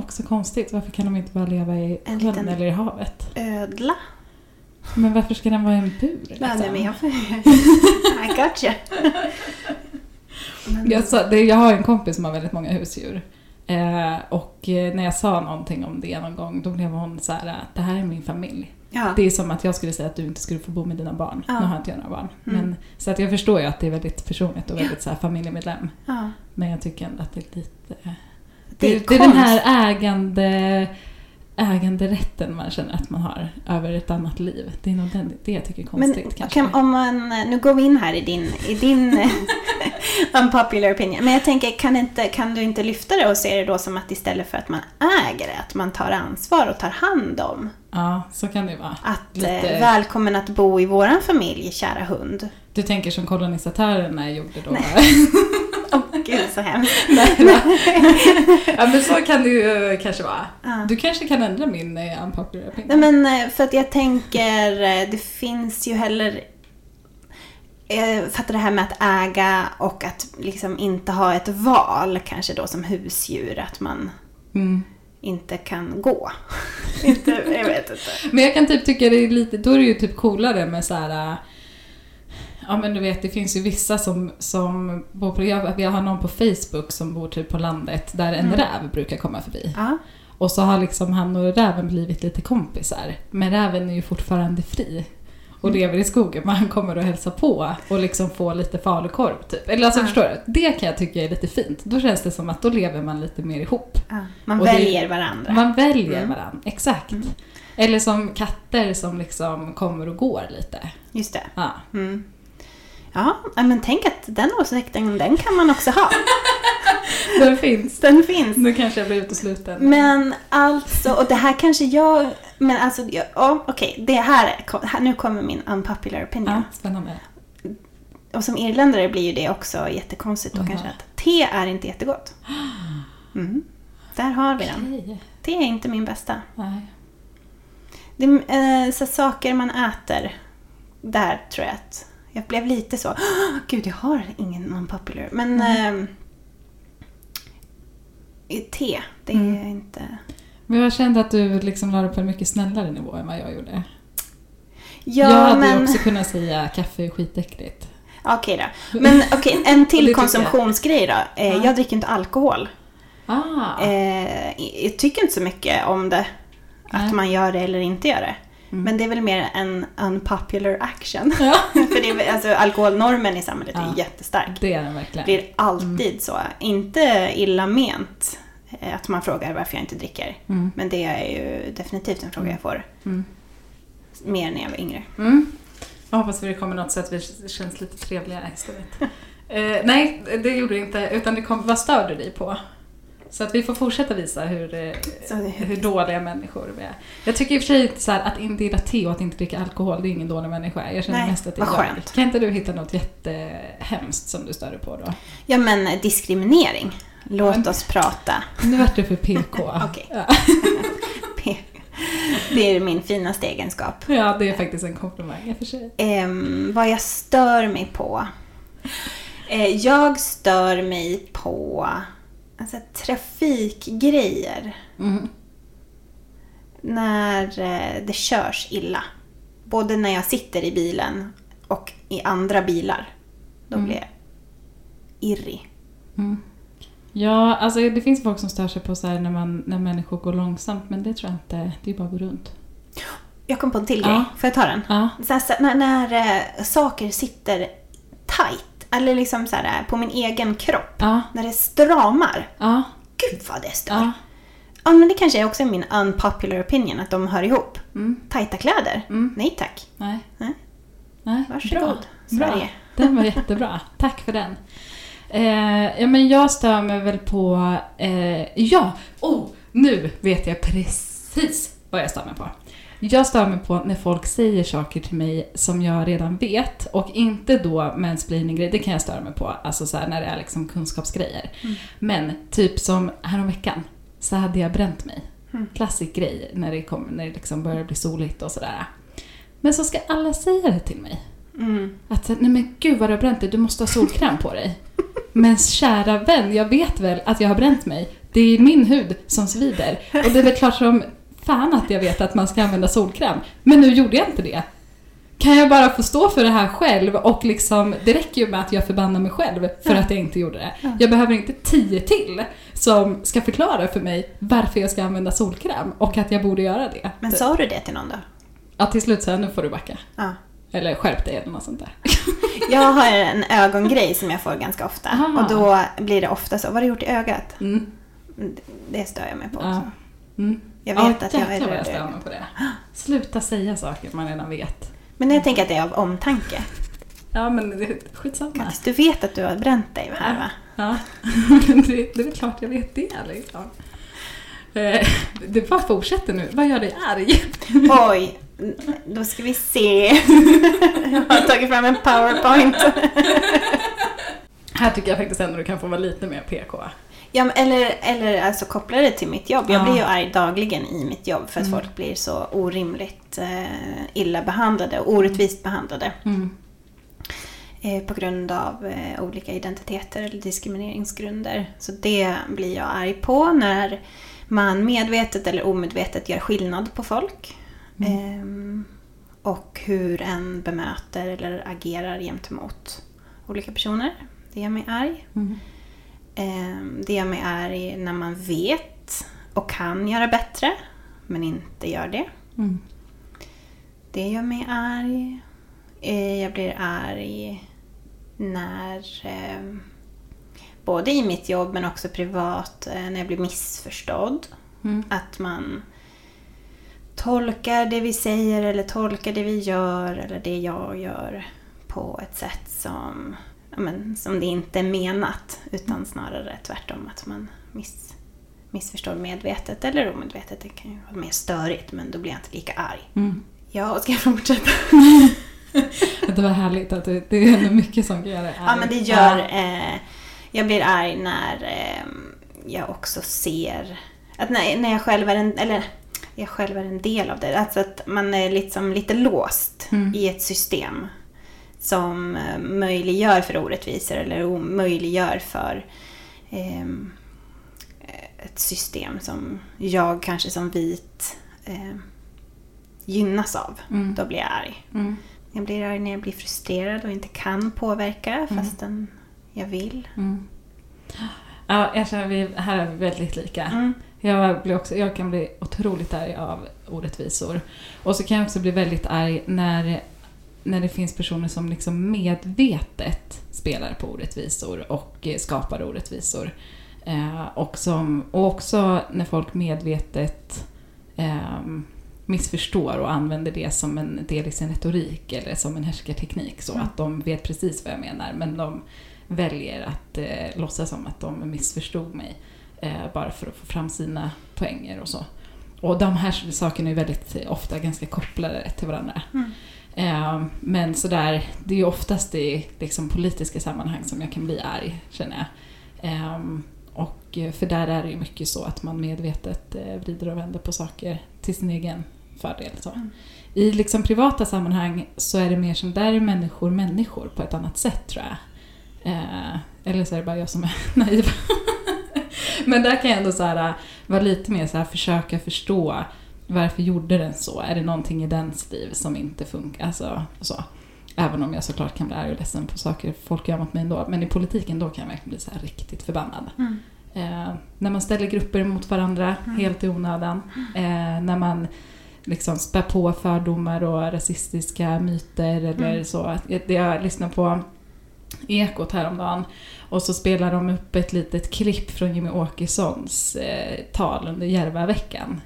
Också konstigt, varför kan de inte bara leva i En sjön eller i havet? Ödla? Men varför ska den vara i en bur? Nej, Liksom? nej, men jag... (laughs) I got you. Men, Jag, sa, det, jag har en kompis som har väldigt många husdjur. Eh, och eh, när jag sa någonting om det någon gång, då blev hon så här, att det här är min familj. ja. Det är som att jag skulle säga att du inte skulle få bo med dina barn. Ja. Nu har inte jag några barn. Mm. Men, så att jag förstår ju att det är väldigt personligt och väldigt så här, familjemedlem. ja. Men jag tycker ändå att det är lite... Det är det, är den här ägande, äganderätten man känner att man har över ett annat liv. Det är nog den, det jag tycker är Men konstigt kanske. kan, om man, nu går vi in här i din, i din (laughs) unpopular opinion. Men jag tänker, kan, inte, kan du inte lyfta det och se det då som att istället för att man äger det, att man tar ansvar och tar hand om. Ja, så kan det vara. Att Lite- eh, välkommen att bo i våran familj, kära hund. Du tänker som kolonisatörerna gjorde då? Åh (laughs) gud så hemskt. (laughs) Nej, då. (laughs) ja men så kan det ju eh, kanske vara. Ja. Du kanske kan ändra min eh, unpopular Nej opinion. men eh, för att jag tänker, det finns ju heller för att det här med att äga och att liksom inte ha ett val kanske då som husdjur, att man Mm. inte kan gå. (laughs) inte, jag vet inte. Men jag kan typ tycka det är lite, då är det ju typ coolare med så här. Ja men du vet det finns ju vissa som, som bor på, jag, jag har någon på Facebook som bor typ på landet där en Mm. räv brukar komma förbi. Ja, Och så har liksom han och räven blivit lite kompisar. Men räven är ju fortfarande fri. Och Mm. lever i skogen men han kommer och hälsar på och liksom får lite falukorv typ. Eller alltså Ja. förstår du? Det kan jag tycka är lite fint. Då känns det som att då lever man lite mer ihop. ja. Man Och det- väljer varandra. Man väljer Mm. varandra, exakt. Mm. Eller som katter som liksom kommer och går lite. Just det. Ja. Mm. Ja, men tänk att den åsikten, den kan man också ha. (laughs) Den finns. Den finns. Nu kanske jag blir utesluten. Men alltså, och det här kanske jag... Men alltså, ja, okej, det här, är- här, nu kommer min unpopular opinion. Ja, spännande. Och som irländare blir ju det också jättekonstigt då Jaha. kanske att te är inte jättegott. (gasps) Mm. Där har vi den. Te är inte min bästa. Nej. Det är eh, så saker man äter. Där tror jag att jag blev lite så. "Åh, (gasps) Gud, jag har ingen unpopular. Men Mm. eh, te, det är Mm. inte... Men jag kände att du liksom la det på en mycket snällare nivå än vad jag gjorde. Ja, jag hade men... också kunnat säga kaffe är skitäckligt. Okej då. Men (laughs) okej, en till konsumtionsgrej då. Eh, Ja. Jag dricker inte alkohol. Ah. Eh, jag tycker inte så mycket om det. Att Nej. man gör det eller inte gör det. Mm. Men det är väl mer en unpopular action. (laughs) Ja. (laughs) För det är, alltså, alkoholnormen i samhället Ja. är jättestark. Det är den Det verkligen. blir alltid så. Inte illa ment eh, att man frågar varför jag inte dricker. Mm. Men det är ju definitivt en fråga jag får. Mm. Mer när jag var yngre. Mm. Jag hoppas att det kommer något så att vi känns lite trevliga istället. (laughs) eh, nej, det gjorde det inte. Utan det kom, vad stör du dig på? Så att vi får fortsätta visa hur, eh, hur dåliga människor vi är. Jag tycker i och för sig så här, att inte gilla te och att inte dricka alkohol, det är ingen dålig människa. Jag känner Nej, mest att det är skönt. Kan inte du hitta något jättehemskt som du stör dig på då? Ja men eh, diskriminering. Låt Men- oss prata. Nu vart du för PK. (laughs) (laughs) Det är min finaste egenskap. ja, det är faktiskt en komplimang i och för sig. Ehm, vad jag stör mig på. Eh, jag stör mig på alltså, trafikgrejer. Mm. När eh, det körs illa. Både när jag sitter i bilen och i andra bilar. Då Mm. blir jag irrig. Mm. Ja, alltså det finns folk som stör sig på så här när, man, när människor går långsamt, men det tror jag inte. Det är bara att gå runt. Jag kom på en till Ja. grej. Får jag ta den? Ja. Så här, när när eh, saker sitter tight, eller liksom så här, på min egen kropp. Ja. När det stramar. Ja. Gud vad det stör. Ja. ja, men det kanske är också min unpopular opinion att de hör ihop. Mm. Tajta kläder? Mm. Nej tack. Nej. Nej. Nej. Varsågod, Bra. Sverige. Bra. Den var jättebra. Tack för den. Eh, ja, men jag stör mig väl på... Eh, ja! Oh, nu vet jag precis vad jag stör mig på. Jag stör mig på när folk säger saker till mig som jag redan vet och inte då mansplaining-grejer, det kan jag störa mig på, alltså så här, när det är liksom kunskapsgrejer. Mm. Men typ som häromveckan så hade jag bränt mig. Mm. Klassisk grej när det, kom, när det liksom börjar bli soligt och sådär. Men så ska alla säga det till mig. Mm. Att nej men gud vad du har bränt dig, du måste ha solkräm på dig. Men kära vän, jag vet väl att jag har bränt mig. Det är min hud som svider. Och det är väl klart som fan att jag vet att man ska använda solkräm. Men nu gjorde jag inte det. Kan jag bara få stå för det här själv och liksom, det räcker ju med att jag förbannar mig själv för Ja. att jag inte gjorde det. Ja. Jag behöver inte tio till som ska förklara för mig varför jag ska använda solkräm och att jag borde göra det. Men sa du det till någon då? Ja, till slut sa jag, nu får du backa. Ja. Eller skärp dig eller något sånt där. (laughs) Jag har en ögongrej som jag får ganska ofta. Aha. Och då blir det ofta så. Vad har du gjort i ögat? Mm. Det stör jag mig på också. Mm. Jag Ja, vet att jag är stör ögat. mig på det. Sluta säga saker man redan vet. Men jag tänker att det är av omtanke. Ja, men det, skitsamma. Mattis, du vet att du har bränt dig här va? Ja, (laughs) det, det är väl klart jag vet det liksom. Eh, Det bara fortsätter nu. Vad gör dig arg? Oj, då ska vi se. (laughs) Jag har tagit fram en powerpoint. Här tycker jag faktiskt ändå du kan få vara lite mer PK. Ja, eller, eller alltså koppla det till mitt jobb. Jag Ja. blir ju arg dagligen i mitt jobb för att Mm. folk blir så orimligt eh, illa behandlade och orättvist behandlade. Mm. Eh, på grund av eh, olika identiteter eller diskrimineringsgrunder. Så det blir jag arg på när man medvetet eller omedvetet gör skillnad på folk. Mm. Ehm, och hur en bemöter eller agerar gentemot olika personer. Det gör mig arg. Mm. Ehm, Det gör mig arg när man vet och kan göra bättre, men inte gör det. Mm. Det gör mig arg. Eh, Jag blir arg när, eh, både i mitt jobb men också privat, eh, när jag blir missförstådd. Mm. Att man tolkar det vi säger eller tolkar det vi gör eller det jag gör på ett sätt som, men, som det inte är menat. Utan snarare tvärtom, att man miss, missförstår medvetet eller omedvetet. Det kan ju vara mer störigt men då blir jag inte lika arg. Mm. Ja, ska jag fortsätta? (laughs) Det var härligt att det, det är ändå mycket som kan göra arg. Ja, men det gör... Eh, jag blir arg när eh, jag också ser... Att när, när jag själv är en... Eller jag själv är en del av det. Alltså att man är liksom lite låst Mm. i ett system som eh, möjliggör för orättvisor eller omöjliggör för ehm, ett system som jag kanske som vit eh, gynnas av. Mm. Då blir jag arg. Mm. Jag blir arg när jag blir frustrerad och inte kan påverka fastän jag vill. Mm. Ja, jag känner vi här är vi väldigt lika. Mm. Jag, blir också, jag kan bli otroligt arg av orättvisor. Och så kan jag också bli väldigt arg när, när det finns personer som liksom medvetet spelar på orättvisor och eh, skapar orättvisor. Eh, och, som, och också när folk medvetet eh, missförstår och använder det som en del i sin retorik eller som en härskarteknik. Så Mm. att de vet precis vad jag menar men de väljer att eh, låtsas som att de missförstod mig. Eh, bara för att få fram sina poänger och så. Och de här sakerna är väldigt ofta ganska kopplade till varandra. Mm. Eh, men sådär, det är ju oftast i liksom, politiska sammanhang som jag kan bli arg, känner jag. Eh, och, eh, för där är det ju mycket så att man medvetet eh, vrider och vänder på saker till sin egen fördel. Så. Mm. I liksom privata sammanhang så är det mer som, där är människor människor på ett annat sätt tror jag. Eller så är det bara jag som är (laughs) naiv. (laughs) Men där kan jag ändå så här, vara lite mer så här, försöka förstå varför gjorde den så? Är det någonting i dens liv som inte funkar? Alltså, så. Även om jag såklart kan bli arg och ledsen på saker folk gör mot mig ändå. Men i politiken då kan jag verkligen bli så här riktigt förbannad. Mm. Eh, när man ställer grupper mot varandra Mm. helt i onödan. Eh, när man liksom spär på fördomar och rasistiska myter eller Mm. så. Jag, jag lyssnar på Ekot häromdagen. Och så spelar de upp ett litet klipp från Jimmy Åkessons eh, tal under Järvaveckan.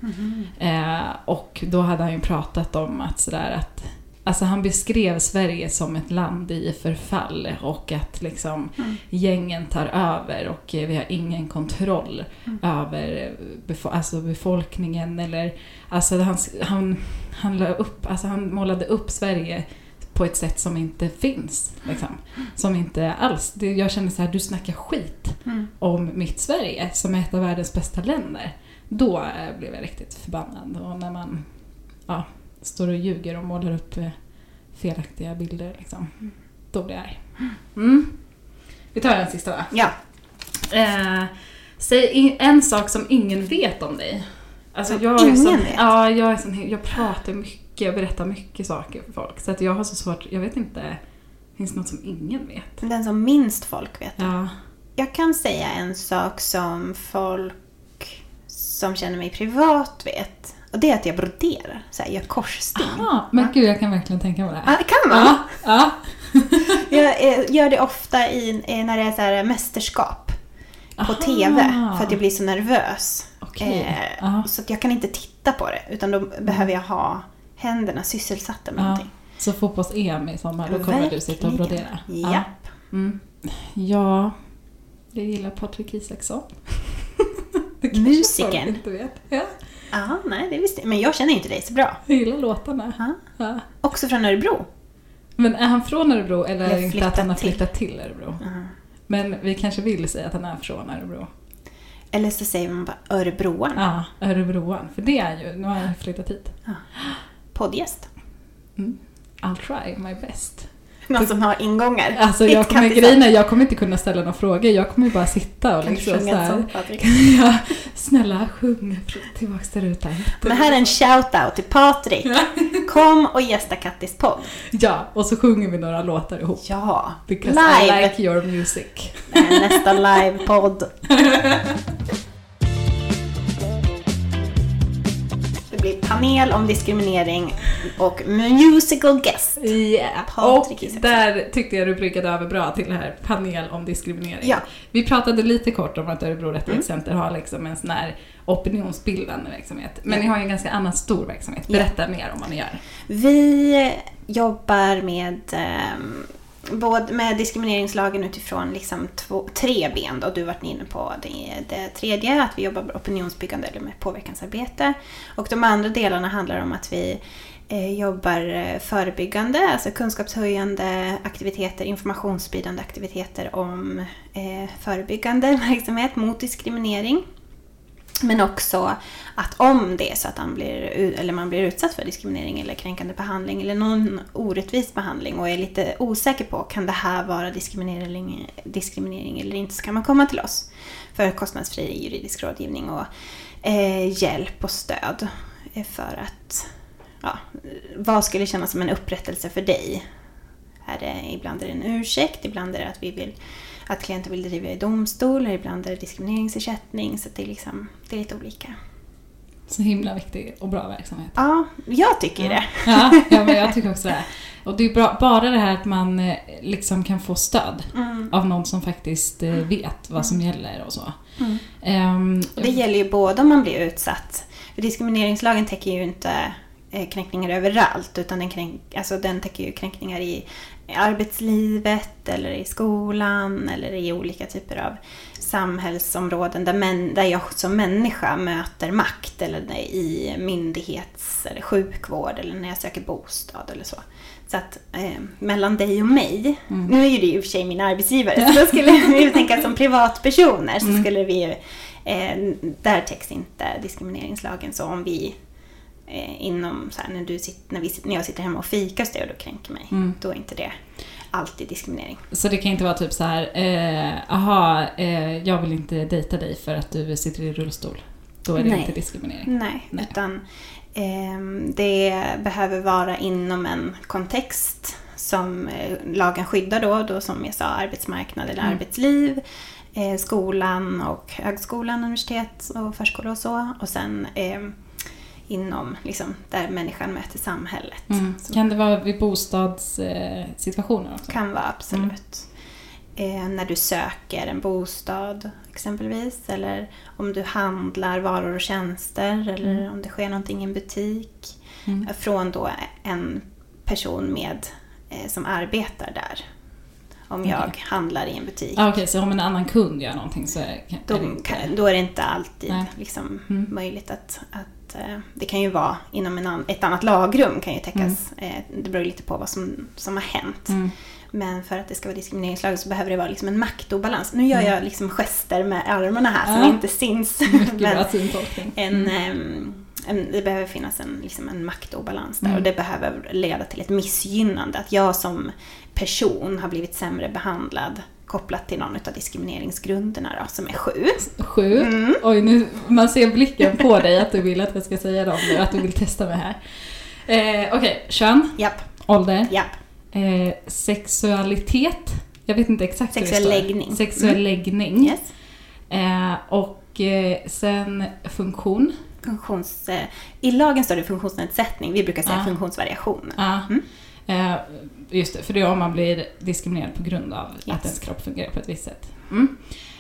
Eh, och då hade han ju pratat om att sådär att Alltså han beskrev Sverige som ett land i förfall och att liksom Mm. gängen tar över och eh, vi har ingen kontroll Mm. över befo- alltså befolkningen eller alltså han, han, han, upp, alltså han målade upp Sverige på ett sätt som inte finns. Liksom. Som inte alls, jag kände så här, du snackar skit Mm. om mitt Sverige som är ett av världens bästa länder. Då eh, blev jag riktigt förbannad. Och när man ja, står och ljuger och målar upp eh, felaktiga bilder, liksom, då blir jag arg. Mm. Vi tar en sista va? Ja. Eh, säg en sak som ingen vet om dig. Alltså jag ingen sån, vet? Ja, jag, är sån, jag pratar mycket, jag berättar mycket saker för folk. Så att jag har så svårt, jag vet inte, finns det något som ingen vet? Den som minst folk vet. Ja. Jag kan säga en sak som folk som känner mig privat vet. Och det är att jag broderar. Så här, jag gör korssting. Aha, men gud, jag kan verkligen tänka mig det. Ja, kan man. Ja, ja. (laughs) Jag eh, gör det ofta i, eh, när det är så här mästerskap på Aha. TV. För att jag blir så nervös. Okej. Eh, Ja. så att jag kan inte titta på det. Utan då behöver jag ha händerna sysselsatta med Ja. någonting. Så fotbolls-EM i sommar, då kommer du sitta och Verkligen. brodera? Japp. Mm. Ja, jag gillar Patrik Isaksson. (laughs) Det folk inte vet. Ja, Ja, nej det visste jag. Men jag känner inte dig så bra. jag gillar låtarna. Ja. Ja. Också från Örebro. Men är han från Örebro eller det inte att han har till. flyttat till Örebro? Ja. Men vi kanske vill säga att han är från Örebro. Eller så säger man bara Örebroan. Ja, Örebroan. För det är ju, nu har jag flyttat hit. Poddgäst. Mm. I'll try my best. (laughs) Någon som har ingångar. Alltså jag kommer, är, jag kommer inte kunna ställa några frågor. Jag kommer bara sitta och Kan liksom så här, sång Patrik? ja, Snälla sjung tillbaks där ute. Men här är en shout-out till Patrik. Kom och gästa Kattis podd. Ja, och så sjunger vi några låtar ihop. Ja, Because I live. like your music. Nästa livepodd. (laughs) blir panel om diskriminering och musical guest. Yeah. Och där tyckte jag du bryggade över bra till det här panel om diskriminering. Ja. Vi pratade lite kort om att Örebro Rättighetscenter har liksom en sån här opinionsbildande verksamhet. Men Ja. ni har ju en ganska annan stor verksamhet. Berätta mer om vad ni gör. Vi jobbar med, ehm, både med diskrimineringslagen utifrån liksom två, tre ben. Då. Du har varit inne på det, det tredje, att vi jobbar med opinionsbyggande eller med påverkansarbete. Och de andra delarna handlar om att vi eh, jobbar eh, förebyggande, alltså kunskapshöjande aktiviteter, informationsspridande aktiviteter om eh, förebyggande (laughs) verksamhet mot diskriminering. Men också att om det är så att man blir, eller man blir utsatt för diskriminering eller kränkande behandling eller någon orättvis behandling och är lite osäker på kan det här vara diskriminering, diskriminering eller inte så kan man komma till oss för kostnadsfri juridisk rådgivning och eh, hjälp och stöd eh, för att ja, vad skulle kännas som en upprättelse för dig? Är det, eh, ibland är det en ursäkt, ibland är det att vi vill att klienter vill driva i domstol, eller ibland är det diskrimineringsersättning. Så det är, liksom, det är lite olika. Så himla viktig och bra verksamhet. Ja, jag tycker ju det. (laughs) Ja, ja men jag tycker (laughs) också det. Och det är bra, bara det här att man eh, liksom kan få stöd Mm. av någon som faktiskt eh, vet vad som gäller och så. Mm. Ehm, Och det gäller ju både om man blir utsatt. För diskrimineringslagen täcker ju inte eh, kränkningar överallt. Utan den, kränk, alltså den täcker ju kränkningar i arbetslivet eller i skolan eller i olika typer av samhällsområden där, män, där jag som människa möter makt. Eller i myndighets eller sjukvård eller när jag söker bostad eller så. Så att eh, mellan dig och mig, nu är ju det i och för sig min arbetsgivare, så (laughs) då skulle vi tänka som privatpersoner så skulle vi ju, eh, där täcks inte diskrimineringslagen. Så om vi inom, så här, när, du sit, när, vi, när jag sitter hemma och fikar dig och du kränker mig, då är inte det alltid diskriminering. Så det kan inte vara typ så här, eh, aha, eh, jag vill inte dejta dig för att du sitter i rullstol. Då är det Nej. inte diskriminering. Nej, Nej. utan ehm, det behöver vara inom en kontext som eh, lagen skyddar då, då som jag sa arbetsmarknad eller arbetsliv, eh, skolan och högskolan, universitet och förskola och så. Och sen ehm, inom liksom, där människan möter samhället. Mm. Kan det vara vid bostadssituationer också? kan vara absolut. eh, när du söker en bostad exempelvis. Eller om du handlar varor och tjänster eller om det sker någonting i en butik. Mm. Från då en person med, eh, som arbetar där. Om jag handlar i en butik. Ah, Okej, så om en annan kund gör någonting så är är det inte... kan, då är det inte alltid liksom, Mm. möjligt att, att eh, det kan ju vara inom en ett annat lagrum kan ju täckas. Eh, det beror lite på vad som, som har hänt. Mm. Men för att det ska vara diskrimineringslag så behöver det vara liksom en maktobalans. Nu gör Mm. jag liksom gester med armarna här Ja. som inte syns. (laughs) (laughs) Men en, ehm, en, det behöver finnas en, liksom en maktobalans där Mm. och det behöver leda till ett missgynnande. Att jag som person har blivit sämre behandlad kopplat till någon av diskrimineringsgrunderna då, som är sju. Sju. Mm. Oj, nu, man ser blicken på dig att du vill att jag ska säga dem nu, att du vill testa mig här. Eh, Okej, kön, Japp, ålder, japp. eh, sexualitet. Jag vet inte exakt hur det Sexuell står. läggning. Sexuell Mm. läggning. Yes. Eh, och eh, sen funktion. Funktions, eh, I lagen står det funktionsnedsättning, vi brukar säga Ja. funktionsvariation. Ja. Mm. Just det, för det är om man blir diskriminerad på grund av Yes. att ens kropp fungerar på ett visst sätt. Mm.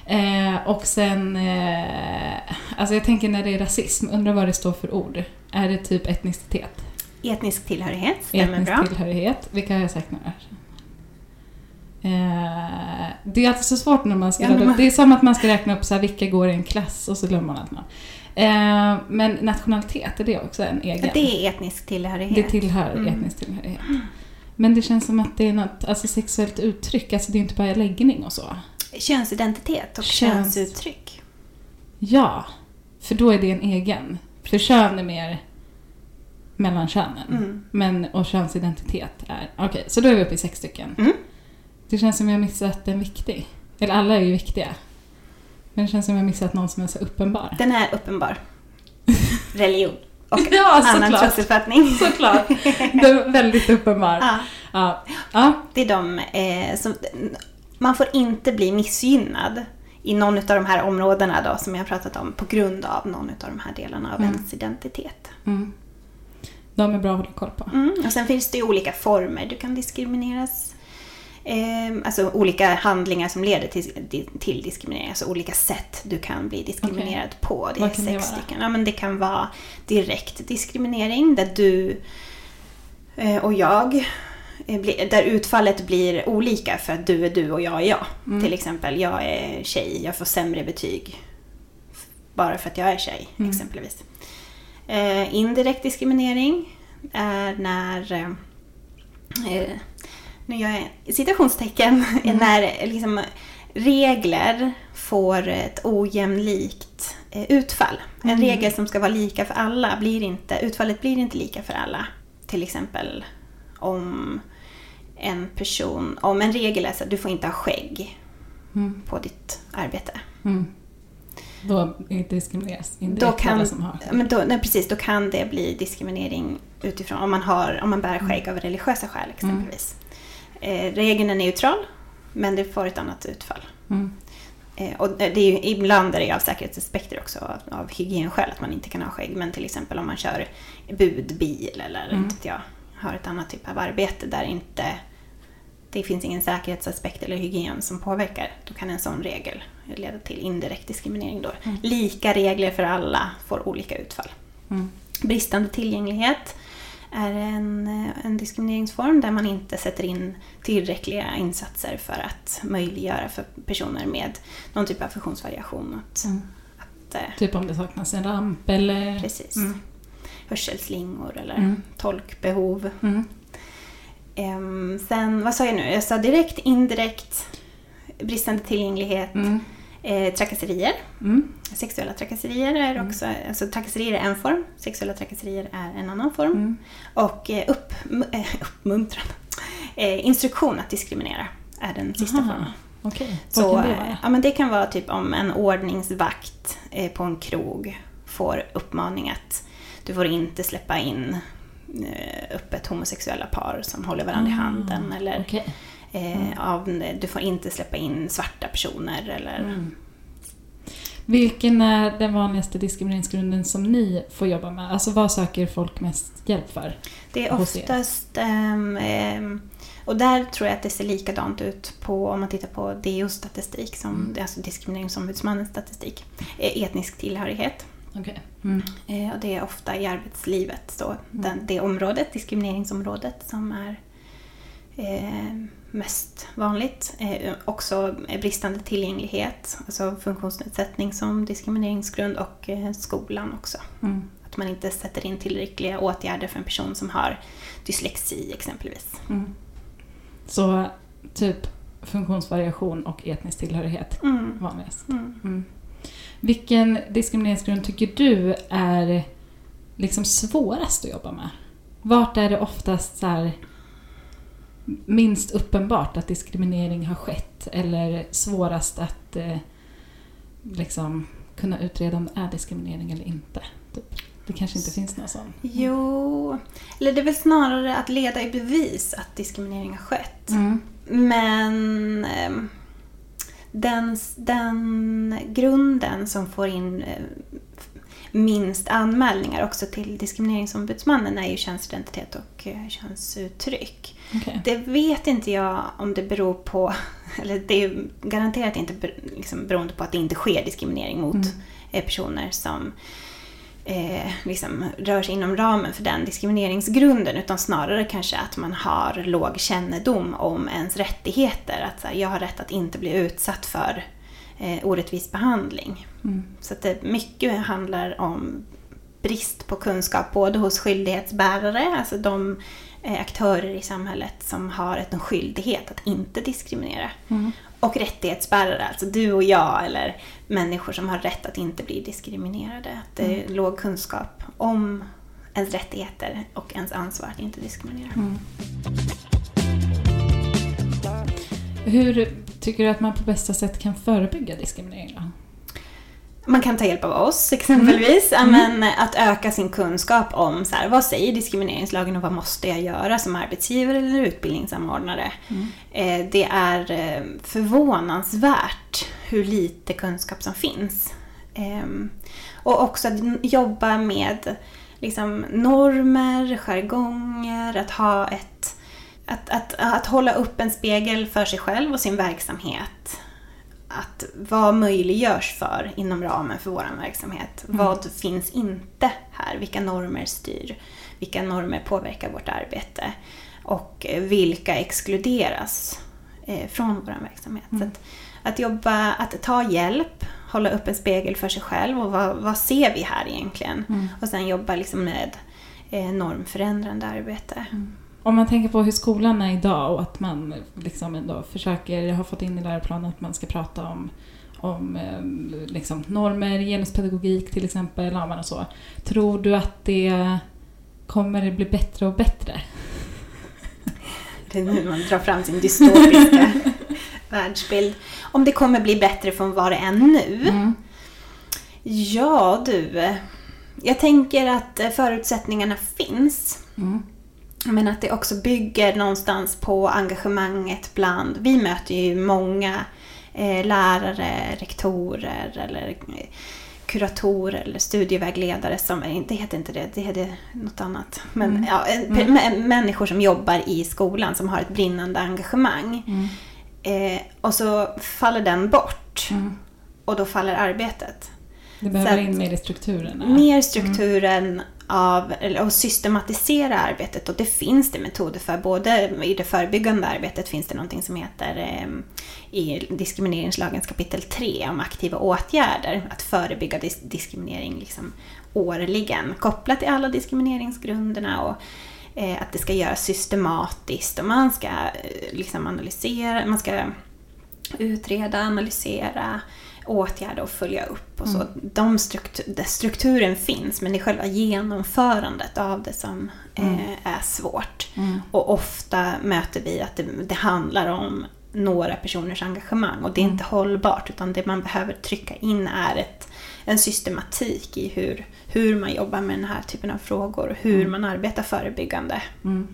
Eh, och sen, eh, alltså jag tänker när det är rasism, undrar vad det står för ord. Är det typ etnicitet? Etnisk tillhörighet, stämmer Etnisk bra. tillhörighet. Vilka har jag sagt nu? Eh, det är alltid så svårt när man ska Ja, rada upp. Det är som att man ska räkna upp så här, vilka går i en klass och så glömmer man allt namn. Eh, men nationalitet, är det också en egen? Det är etnisk tillhörighet. Det tillhör Mm. etnisk tillhörighet. Men det känns som att det är något alltså sexuellt uttryck, alltså det är inte bara läggning och så. Könsidentitet och Köns- könsuttryck. Ja, för då är det en egen. För kön är mer mellan könen. Mm. Men, och könsidentitet är... Okej, så då är vi uppe i sex stycken. Mm. Det känns som jag missat en viktig. Eller alla är ju viktiga. Men det känns som jag missat någon som är så uppenbar. Den är uppenbar. (laughs) Religion och (laughs) Ja, annan såklart. trosuppfattning. (laughs) Såklart. Den är väldigt uppenbar. Ja, Ja. ja. det är de eh, som... Man får inte bli missgynnad i någon av de här områdena då, som jag har pratat om på grund av någon av de här delarna av Mm. ens identitet. Mm. De är bra att hålla koll på. Mm. Och sen finns det ju olika former du kan diskrimineras. Eh, alltså olika handlingar som leder till, till diskriminering. Alltså olika sätt du kan bli diskriminerad på. Det är Vad det sex vara? stycken. Ja, men det kan vara direkt diskriminering där du eh, och jag eh, där utfallet blir olika för att du är du och jag är jag. Mm. Till exempel, jag är tjej, jag får sämre betyg bara för att jag är tjej, Mm. exempelvis. Eh, indirekt diskriminering är när... Eh, eh, nu gör jag citationstecken. Mm. (laughs) När liksom, regler får ett ojämlikt eh, utfall. En Mm. regel som ska vara lika för alla, blir inte, utfallet blir inte lika för alla. Till exempel om en person, om en regel är så att du får inte ha skägg Mm. på ditt arbete. Mm. Då diskrimineras indirekt Då kan, alla som har. men då, nej, precis, då kan det bli diskriminering utifrån om man, har, om man bär skägg av religiösa skäl exempelvis. Eh, regeln är neutral, men det får ett annat utfall. Mm. Eh, och det är ju, ibland är det av säkerhetsaspekter också, av, av hygienskäl att man inte kan ha skägg. Men till exempel om man kör budbil eller Mm. inte jag, har ett annat typ av arbete där inte det finns ingen säkerhetsaspekt eller hygien som påverkar. Då kan en sån regel leda till indirekt diskriminering. Då. Mm. Lika regler för alla får olika utfall. Mm. Bristande tillgänglighet är en, en diskrimineringsform där man inte sätter in tillräckliga insatser för att möjliggöra för personer med någon typ av funktionsvariation att, Mm. att eh, Typ om det saknas en ramp eller... precis, Mm. hörselslingor eller Mm. tolkbehov. Mm. Ehm, sen, vad sa jag nu? Jag sa direkt, indirekt, bristande tillgänglighet, Mm. Eh, trakasserier. Mm. Sexuella trakasserier är också, alltså trakasserier är en form, sexuella trakasserier är en annan form. Mm. Och eh, upp, eh, (laughs) uppmuntran, eh, instruktion att diskriminera är den sista Aha. formen. Vad Så, kan det eh, vara? ja, men det kan vara typ om en ordningsvakt eh, på en krog får uppmaning att du får inte släppa in eh, öppet homosexuella par som håller varandra i Ah, handen. Eller Okej. Eh, av, du får inte släppa in svarta personer. Eller, Mm. Vilken är den vanligaste diskrimineringsgrunden som ni får jobba med? Alltså vad söker folk mest hjälp för? Det är oftast ehm, ehm, Och där tror jag att det ser likadant ut på, om man tittar på DOs statistik, som, Mm. alltså Diskrimineringsombudsmannens statistik, eh, etnisk tillhörighet. Okej. Mm. Eh, Och det är ofta i arbetslivet, så den, det området, diskrimineringsområdet, som är eh, mest vanligt. Eh, också bristande tillgänglighet, alltså funktionsnedsättning som diskrimineringsgrund och eh, skolan också. Mm. Att man inte sätter in tillräckliga åtgärder för en person som har dyslexi exempelvis. Mm. Så typ funktionsvariation och etnisk tillhörighet Mm. vanligast. Mm. Mm. Vilken diskrimineringsgrund tycker du är liksom svårast att jobba med? Vart är det oftast så här minst uppenbart att diskriminering har skett eller svårast att eh, liksom kunna utreda om det är diskriminering eller inte? Typ. Det kanske inte finns någon sån. Jo, eller det är väl snarare att leda i bevis att diskriminering har skett. Mm. Men ehm, den, den grunden som får in eh, minst anmälningar också till Diskrimineringsombudsmannen är ju könsidentitet och eh, könsuttryck. Okej. Det vet inte jag om det beror på, (laughs) eller det är garanterat inte liksom beroende på att det inte sker diskriminering mot Mm. eh, personer som eh, liksom rör sig inom ramen för den diskrimineringsgrunden utan snarare kanske att man har låg kännedom om ens rättigheter. Att här, jag har rätt att inte bli utsatt för eh, orättvis behandling. Mm. Så att det mycket handlar om brist på kunskap både hos skyldighetsbärare, alltså de eh, aktörer i samhället som har en skyldighet att inte diskriminera. Mm. Och rättighetsbärare, alltså du och jag eller människor som har rätt att inte bli diskriminerade. Att det är låg kunskap om ens rättigheter och ens ansvar att inte diskriminera. Mm. Hur tycker du att man på bästa sätt kan förebygga diskriminering? Då? Man kan ta hjälp av oss exempelvis. Ja, Men att öka sin kunskap om så här, vad säger diskrimineringslagen och vad måste jag göra som arbetsgivare eller utbildningssamordnare. Eh, Det är eh, förvånansvärt hur lite kunskap som finns. Ehm, Och också att jobba med liksom, normer, jargonger, att ha ett att, att, att hålla upp en spegel för sig själv och sin verksamhet. Att vad möjliggörs för inom ramen för vår verksamhet? Vad finns inte här? Vilka normer styr? Vilka normer påverkar vårt arbete? Och vilka exkluderas eh, från vår verksamhet? Så att, att jobba, att ta hjälp, hålla upp en spegel för sig själv och vad, vad ser vi här egentligen? Och sen jobba liksom med eh, normförändrande arbete. Om man tänker på hur skolan är idag och att man liksom ändå försöker, har fått in i läroplanen att man ska prata om, om eh, liksom normer, genuspedagogik till exempel, och så. Tror du att det kommer bli bättre och bättre? Det är nu man drar fram sin dystopiska (laughs) världsbild. Om det kommer bli bättre från vad det är nu? Mm. Ja du, jag tänker att förutsättningarna finns. Mm. Men att det också bygger någonstans på engagemanget bland, vi möter ju många eh, lärare, rektorer eller eh, kuratorer eller studievägledare som, eh, det heter inte det, det heter något annat. Men Mm. ja, eh, mä- människor som jobbar i skolan som har ett brinnande engagemang. Mm. Eh, och så faller den bort Mm. och då faller arbetet. Det behöver att- in mer i strukturerna. Mer strukturen av, eller, och systematisera arbetet och det finns det metoder för. Både i det förebyggande arbetet finns det någonting som heter eh, i diskrimineringslagens kapitel 3 om aktiva åtgärder. Att förebygga dis- diskriminering liksom årligen kopplat till alla diskrimineringsgrunderna och eh, att det ska göras systematiskt och man ska eh, liksom analysera, man ska utreda, analysera, åtgärda och följa upp och så. De struktur, strukturen finns men det är själva genomförandet av det som eh, är svårt. Mm. Och ofta möter vi att det, det handlar om några personers engagemang och det är inte hållbart utan det man behöver trycka in är ett, en systematik i hur, hur man jobbar med den här typen av frågor och hur man arbetar förebyggande. Mm.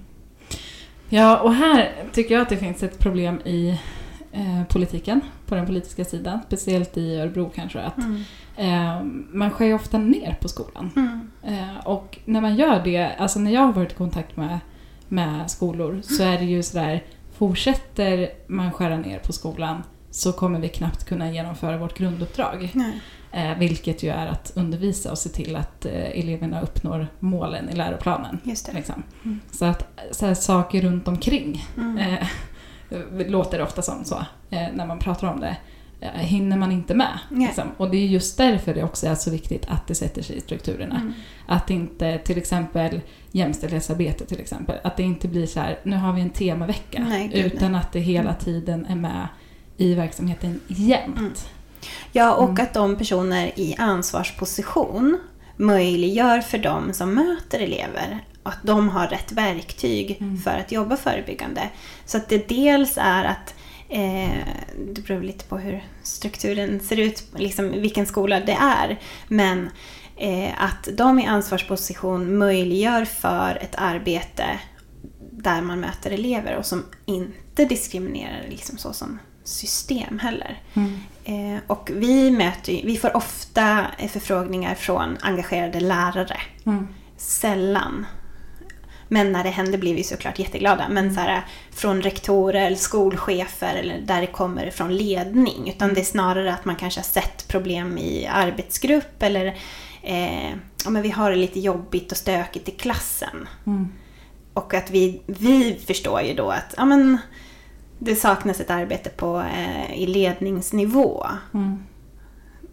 Ja, och här tycker jag att det finns ett problem i eh, politiken, på den politiska sidan, speciellt i Örebro kanske, att eh, man skär ju ofta ner på skolan. Mm. Eh, och när man gör det, alltså när jag har varit i kontakt med, med skolor så är det ju sådär, fortsätter man skära ner på skolan så kommer vi knappt kunna genomföra vårt grunduppdrag. Eh, vilket ju är att undervisa och se till att eh, eleverna uppnår målen i läroplanen. Just. Liksom. Mm. Så att så här, saker runt omkring Mm. eh, låter det ofta som så eh, när man pratar om det. Eh, hinner man inte med. Nej. Liksom. Och det är just därför det också är så viktigt att det sätter sig i strukturerna. Mm. Att inte till exempel jämställdhetsarbete till exempel, att det inte blir så här, nu har vi en temavecka. Nej, gud, utan att det hela Mm. tiden är med i verksamheten jämt. Mm. Ja, och Mm. att de personer i ansvarsposition möjliggör för dem som möter elever att de har rätt verktyg Mm. för att jobba förebyggande. Så att det dels är att eh, det beror lite på hur strukturen ser ut, liksom vilken skola det är. Men eh, att de i ansvarsposition möjliggör för ett arbete där man möter elever och som inte diskriminerar liksom så som system heller. Mm. Eh, och vi, möter, vi får ofta förfrågningar från engagerade lärare. Mm. Sällan. Men när det händer blir vi såklart jätteglada. Men så här, från rektorer, eller skolchefer eller där det kommer från ledning. Utan det är snarare att man kanske har sett problem i arbetsgrupp eller eh, ja, men vi har det lite jobbigt och stökigt i klassen. Mm. Och att vi, vi förstår ju då att ja, men, det saknas ett arbete på, eh, i ledningsnivå. Mm.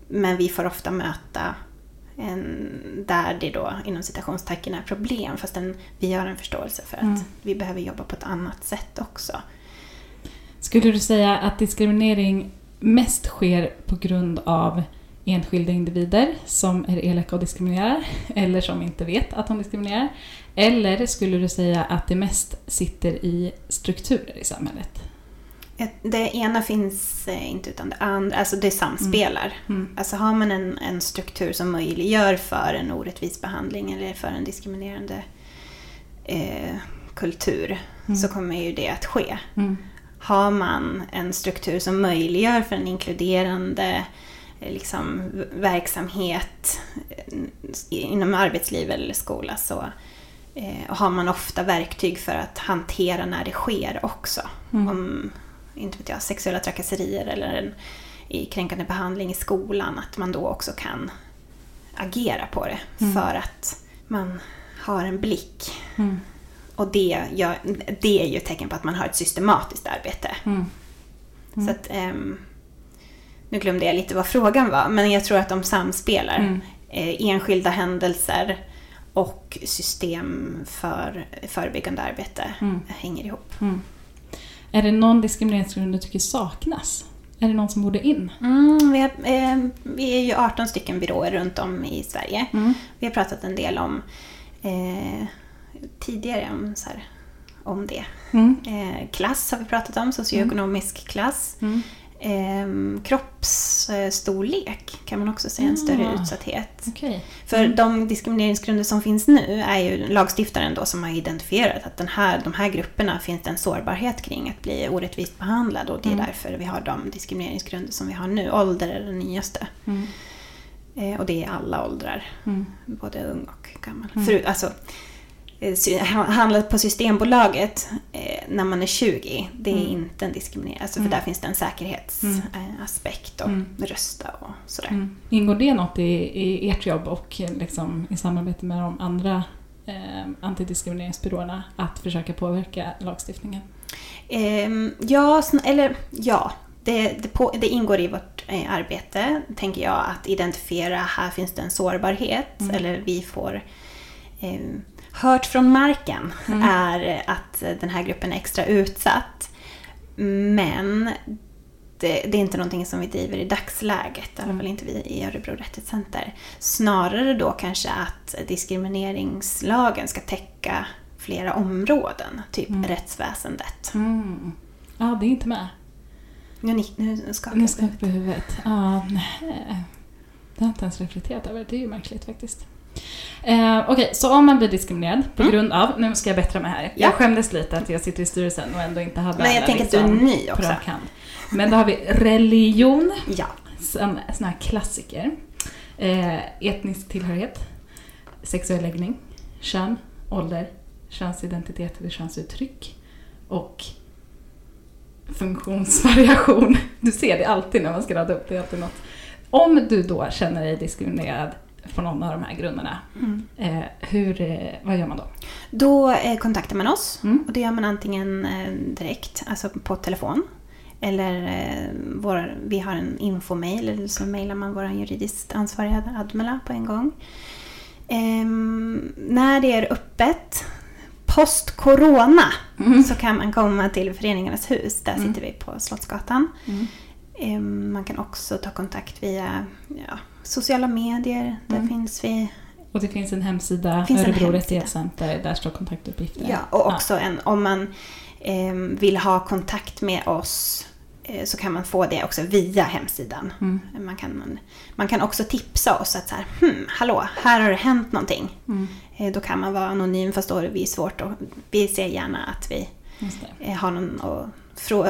Men vi får ofta möta där det då inom citationstecken är problem. Fast vi har en förståelse för att Mm. vi behöver jobba på ett annat sätt också. Skulle du säga att diskriminering mest sker på grund av enskilda individer som är elaka och diskriminerar eller som inte vet att de diskriminerar? Eller skulle du säga att det mest sitter i strukturer i samhället? Det ena finns eh, inte utan det andra, alltså det samspelar. Mm. Alltså har man en, en struktur som möjliggör för en orättvis behandling eller för en diskriminerande eh, kultur Mm. så kommer ju det att ske. Mm. Har man en struktur som möjliggör för en inkluderande eh, liksom, verksamhet eh, inom arbetsliv eller skola så eh, har man ofta verktyg för att hantera när det sker också. Mm. Om inte vet jag, sexuella trakasserier eller en kränkande behandling i skolan, att man då också kan agera på det Mm. för att man har en blick. Mm. Och det, gör, det är ju ett tecken på att man har ett systematiskt arbete. Mm. Mm. Så att, ehm, nu glömde jag lite vad frågan var, men jag tror att de samspelar. Mm. Eh, enskilda händelser och system för förebyggande arbete Mm. hänger ihop. Mm. Är det någon diskrimineringsgrund du tycker saknas? Är det någon som borde in? Mm, vi, har, eh, vi är ju 18 stycken byråer runt om i Sverige. Mm. Vi har pratat en del om eh, tidigare om, så här, om det. Mm. Eh, klass har vi pratat om, socioekonomisk klass. Mm. Eh, kroppsstorlek kan man också säga en större Ah. utsatthet. Okej. För de diskrimineringsgrunder som finns nu är ju lagstiftaren då som har identifierat att den här, de här grupperna finns det en sårbarhet kring att bli orättvist behandlad och det är Mm. därför vi har de diskrimineringsgrunder som vi har nu. Ålder är den nyaste. Mm. Eh, och det är alla åldrar, Mm. både ung och gammal. Mm. Förut, alltså, eh, sy- ha- handlat på Systembolaget eh, när man är 20, det är Mm. inte en diskriminering. Alltså, Mm. För där finns det en säkerhetsaspekt Mm. eh, aspekt och Mm. rösta och sådär. Mm. Ingår det något i, i ert jobb och eh, liksom, i samarbete med de andra eh, antidiskrimineringsbyråerna att försöka påverka lagstiftningen? Ehm, ja, eller ja. Det, det, på, det ingår i vårt eh, arbete, tänker jag, att identifiera här finns det en sårbarhet. Mm. Eller vi får eh, hört från marken Mm. är att den här gruppen är extra utsatt. Men det, det är inte någonting som vi driver i dagsläget, i alla Mm. fall inte vi i Örebro Rättighetscenter. Snarare då kanske att diskrimineringslagen ska täcka flera områden, typ Mm. rättsväsendet. Mm. Ja, det är inte med. Nu, nu skakar jag på huvudet. Ja, nej. Det har jag inte ens reflekterat över. Det är ju märkligt faktiskt. Eh, Okej, så om man blir diskriminerad på Mm. grund av... Nu ska jag bättra mig här. Ja. Jag skämdes lite att jag sitter i styrelsen och ändå inte hade Men jag tänker att du är liksom ny på också. Men då har vi religion, Ja. sån, sån här klassiker. Eh, etnisk tillhörighet, sexuell läggning, kön, ålder, könsidentitet eller könsuttryck och funktionsvariation. (laughs) Du ser det alltid när man ska rada upp, det är alltid något. Om du då känner dig diskriminerad på någon av de här grunderna, Mm. eh, hur, eh, vad gör man då? Då eh, kontaktar man oss Mm. och det gör man antingen eh, direkt, alltså på telefon. Eller eh, vår, vi har en infomail, eller så mejlar man vår juridiskt ansvariga Admela på en gång. Ehm, när det är öppet, post-corona, Mm. så kan man komma till Föreningarnas hus. Där sitter vi på Slottsgatan. Ehm, man kan också ta kontakt via ja, sociala medier. Där Mm. finns vi. Och det finns en hemsida, Finns Örebro. Rättighetscenter, där står kontaktuppgifter. Ja, och också en, om man ehm, vill ha kontakt med oss eh, så kan man få det också via hemsidan. Mm. Man, kan, man kan också tipsa oss att så här, hmm, hallå, här har det hänt någonting. Mm. Eh, Då kan man vara anonym fast då är det svårt och vi ser gärna att vi eh, har någon att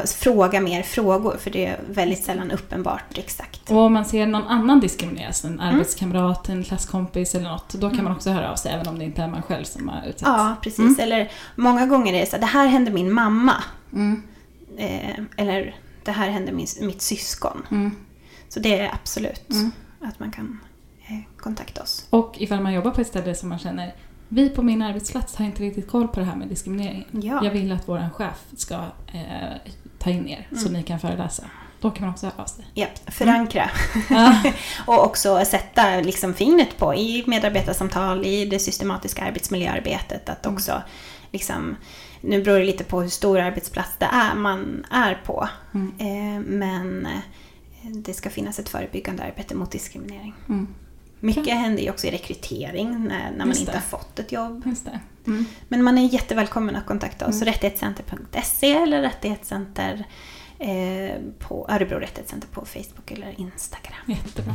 fråga mer frågor för det är väldigt sällan uppenbart exakt. Och om man ser någon annan diskrimineras, en Mm. arbetskamrat, en klasskompis eller något, då kan man också höra av sig även om det inte är man själv som har utsatts. Ja, precis. Eller många gånger är det så här, det här hände min mamma. Mm. Eh, eller det här hände min, mitt syskon. Mm. Så det är absolut Mm. att man kan eh, kontakta oss. Och ifall man jobbar på ett ställe som man känner vi på min arbetsplats har inte riktigt koll på det här med diskriminering. Ja. Jag vill att vår chef ska eh, ta in er så ni kan föreläsa. Då kan man också höra av sig. Ja, förankra. Ja. (laughs) och också sätta liksom fingret på i medarbetarsamtal, i det systematiska arbetsmiljöarbetet. Att också liksom, nu beror det lite på hur stor arbetsplats det är man är på. Mm. Eh, men eh, det ska finnas ett förebyggande arbete mot diskriminering. Mm. Mycket händer ju också i rekrytering när, när man inte har fått ett jobb. Det. Mm. Men man är jättevälkommen att kontakta oss. Mm. Rättighetscenter.se eller rättighetscenter eh, på Örebro Rättighetscenter på Facebook eller Instagram. Jättebra.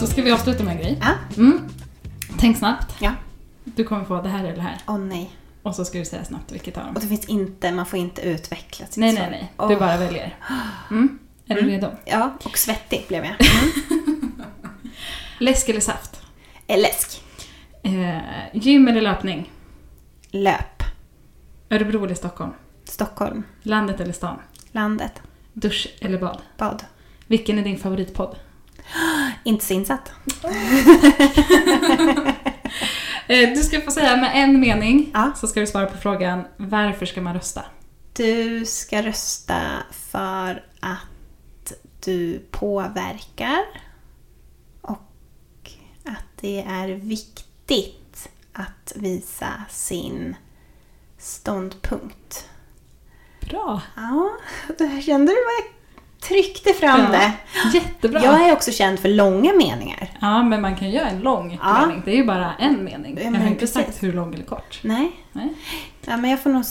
Då ska vi avsluta med en grej. Ja, Mm. Tänk snabbt. ja. Du kommer få det här eller det här. Åh nej. Och så ska du säga snabbt vilket av dem. Och det finns inte, man får inte utveckla sitt Nej, svar. nej, nej. Åh. Du bara väljer. Mm. Är du Mm. redo? Ja, och svettig blev jag. (laughs) Läsk eller saft? Eh, Läsk. Eh, gym eller löpning? Löp. Örebro eller Stockholm? Stockholm. Landet eller stan? Landet. Dusch eller bad? Bad. Vilken är din favoritpodd? (gasps) Inte så insatt. (laughs) (laughs) Eh, du ska få säga med en mening, Ja. så ska du svara på frågan varför ska man rösta? Du ska rösta för att du påverkar och att det är viktigt att visa sin ståndpunkt. Bra! Ja, (laughs) kände du vad jag tryckte fram Ja. det. Jättebra! Jag är också känd för långa meningar. Ja, men man kan göra en lång Ja. mening. Det är ju bara en mening. Ja, Jag men har inte precis. sagt hur lång eller kort. Nej, Nej. ja, men jag får nog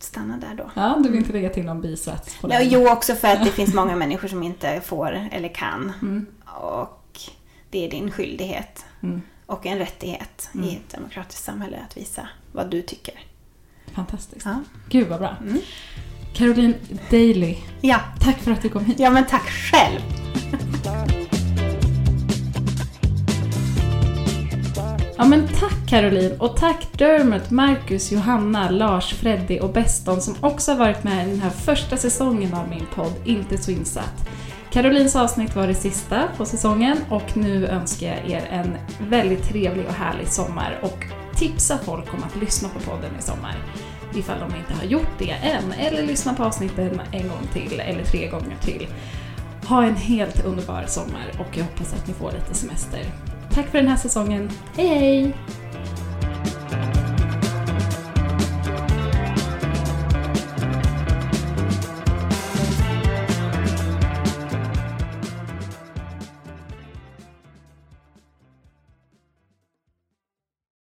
stanna där då. Ja, du vill inte lägga till någon bisats på Ja, den? jo, också för att det finns många människor som inte får eller kan. Mm. Och det är din skyldighet Mm. och en rättighet Mm. i ett demokratiskt samhälle att visa vad du tycker. Fantastiskt. Ja, Gud vad bra. Caroline Daly, ja. tack för att du kom hit. ja men tack själv! Ja men tack Caroline och tack Dermot, Marcus, Johanna, Lars, Freddy och Beston som också har varit med i den här första säsongen av min podd Inte så insatt. Carolines avsnitt var det sista på säsongen och nu önskar jag er en väldigt trevlig och härlig sommar och tipsa folk om att lyssna på podden i sommar ifall de inte har gjort det än eller lyssna på avsnitten en gång till eller tre gånger till. Ha en helt underbar sommar och jag hoppas att ni får lite semester. Tack för den här säsongen. Hej hej!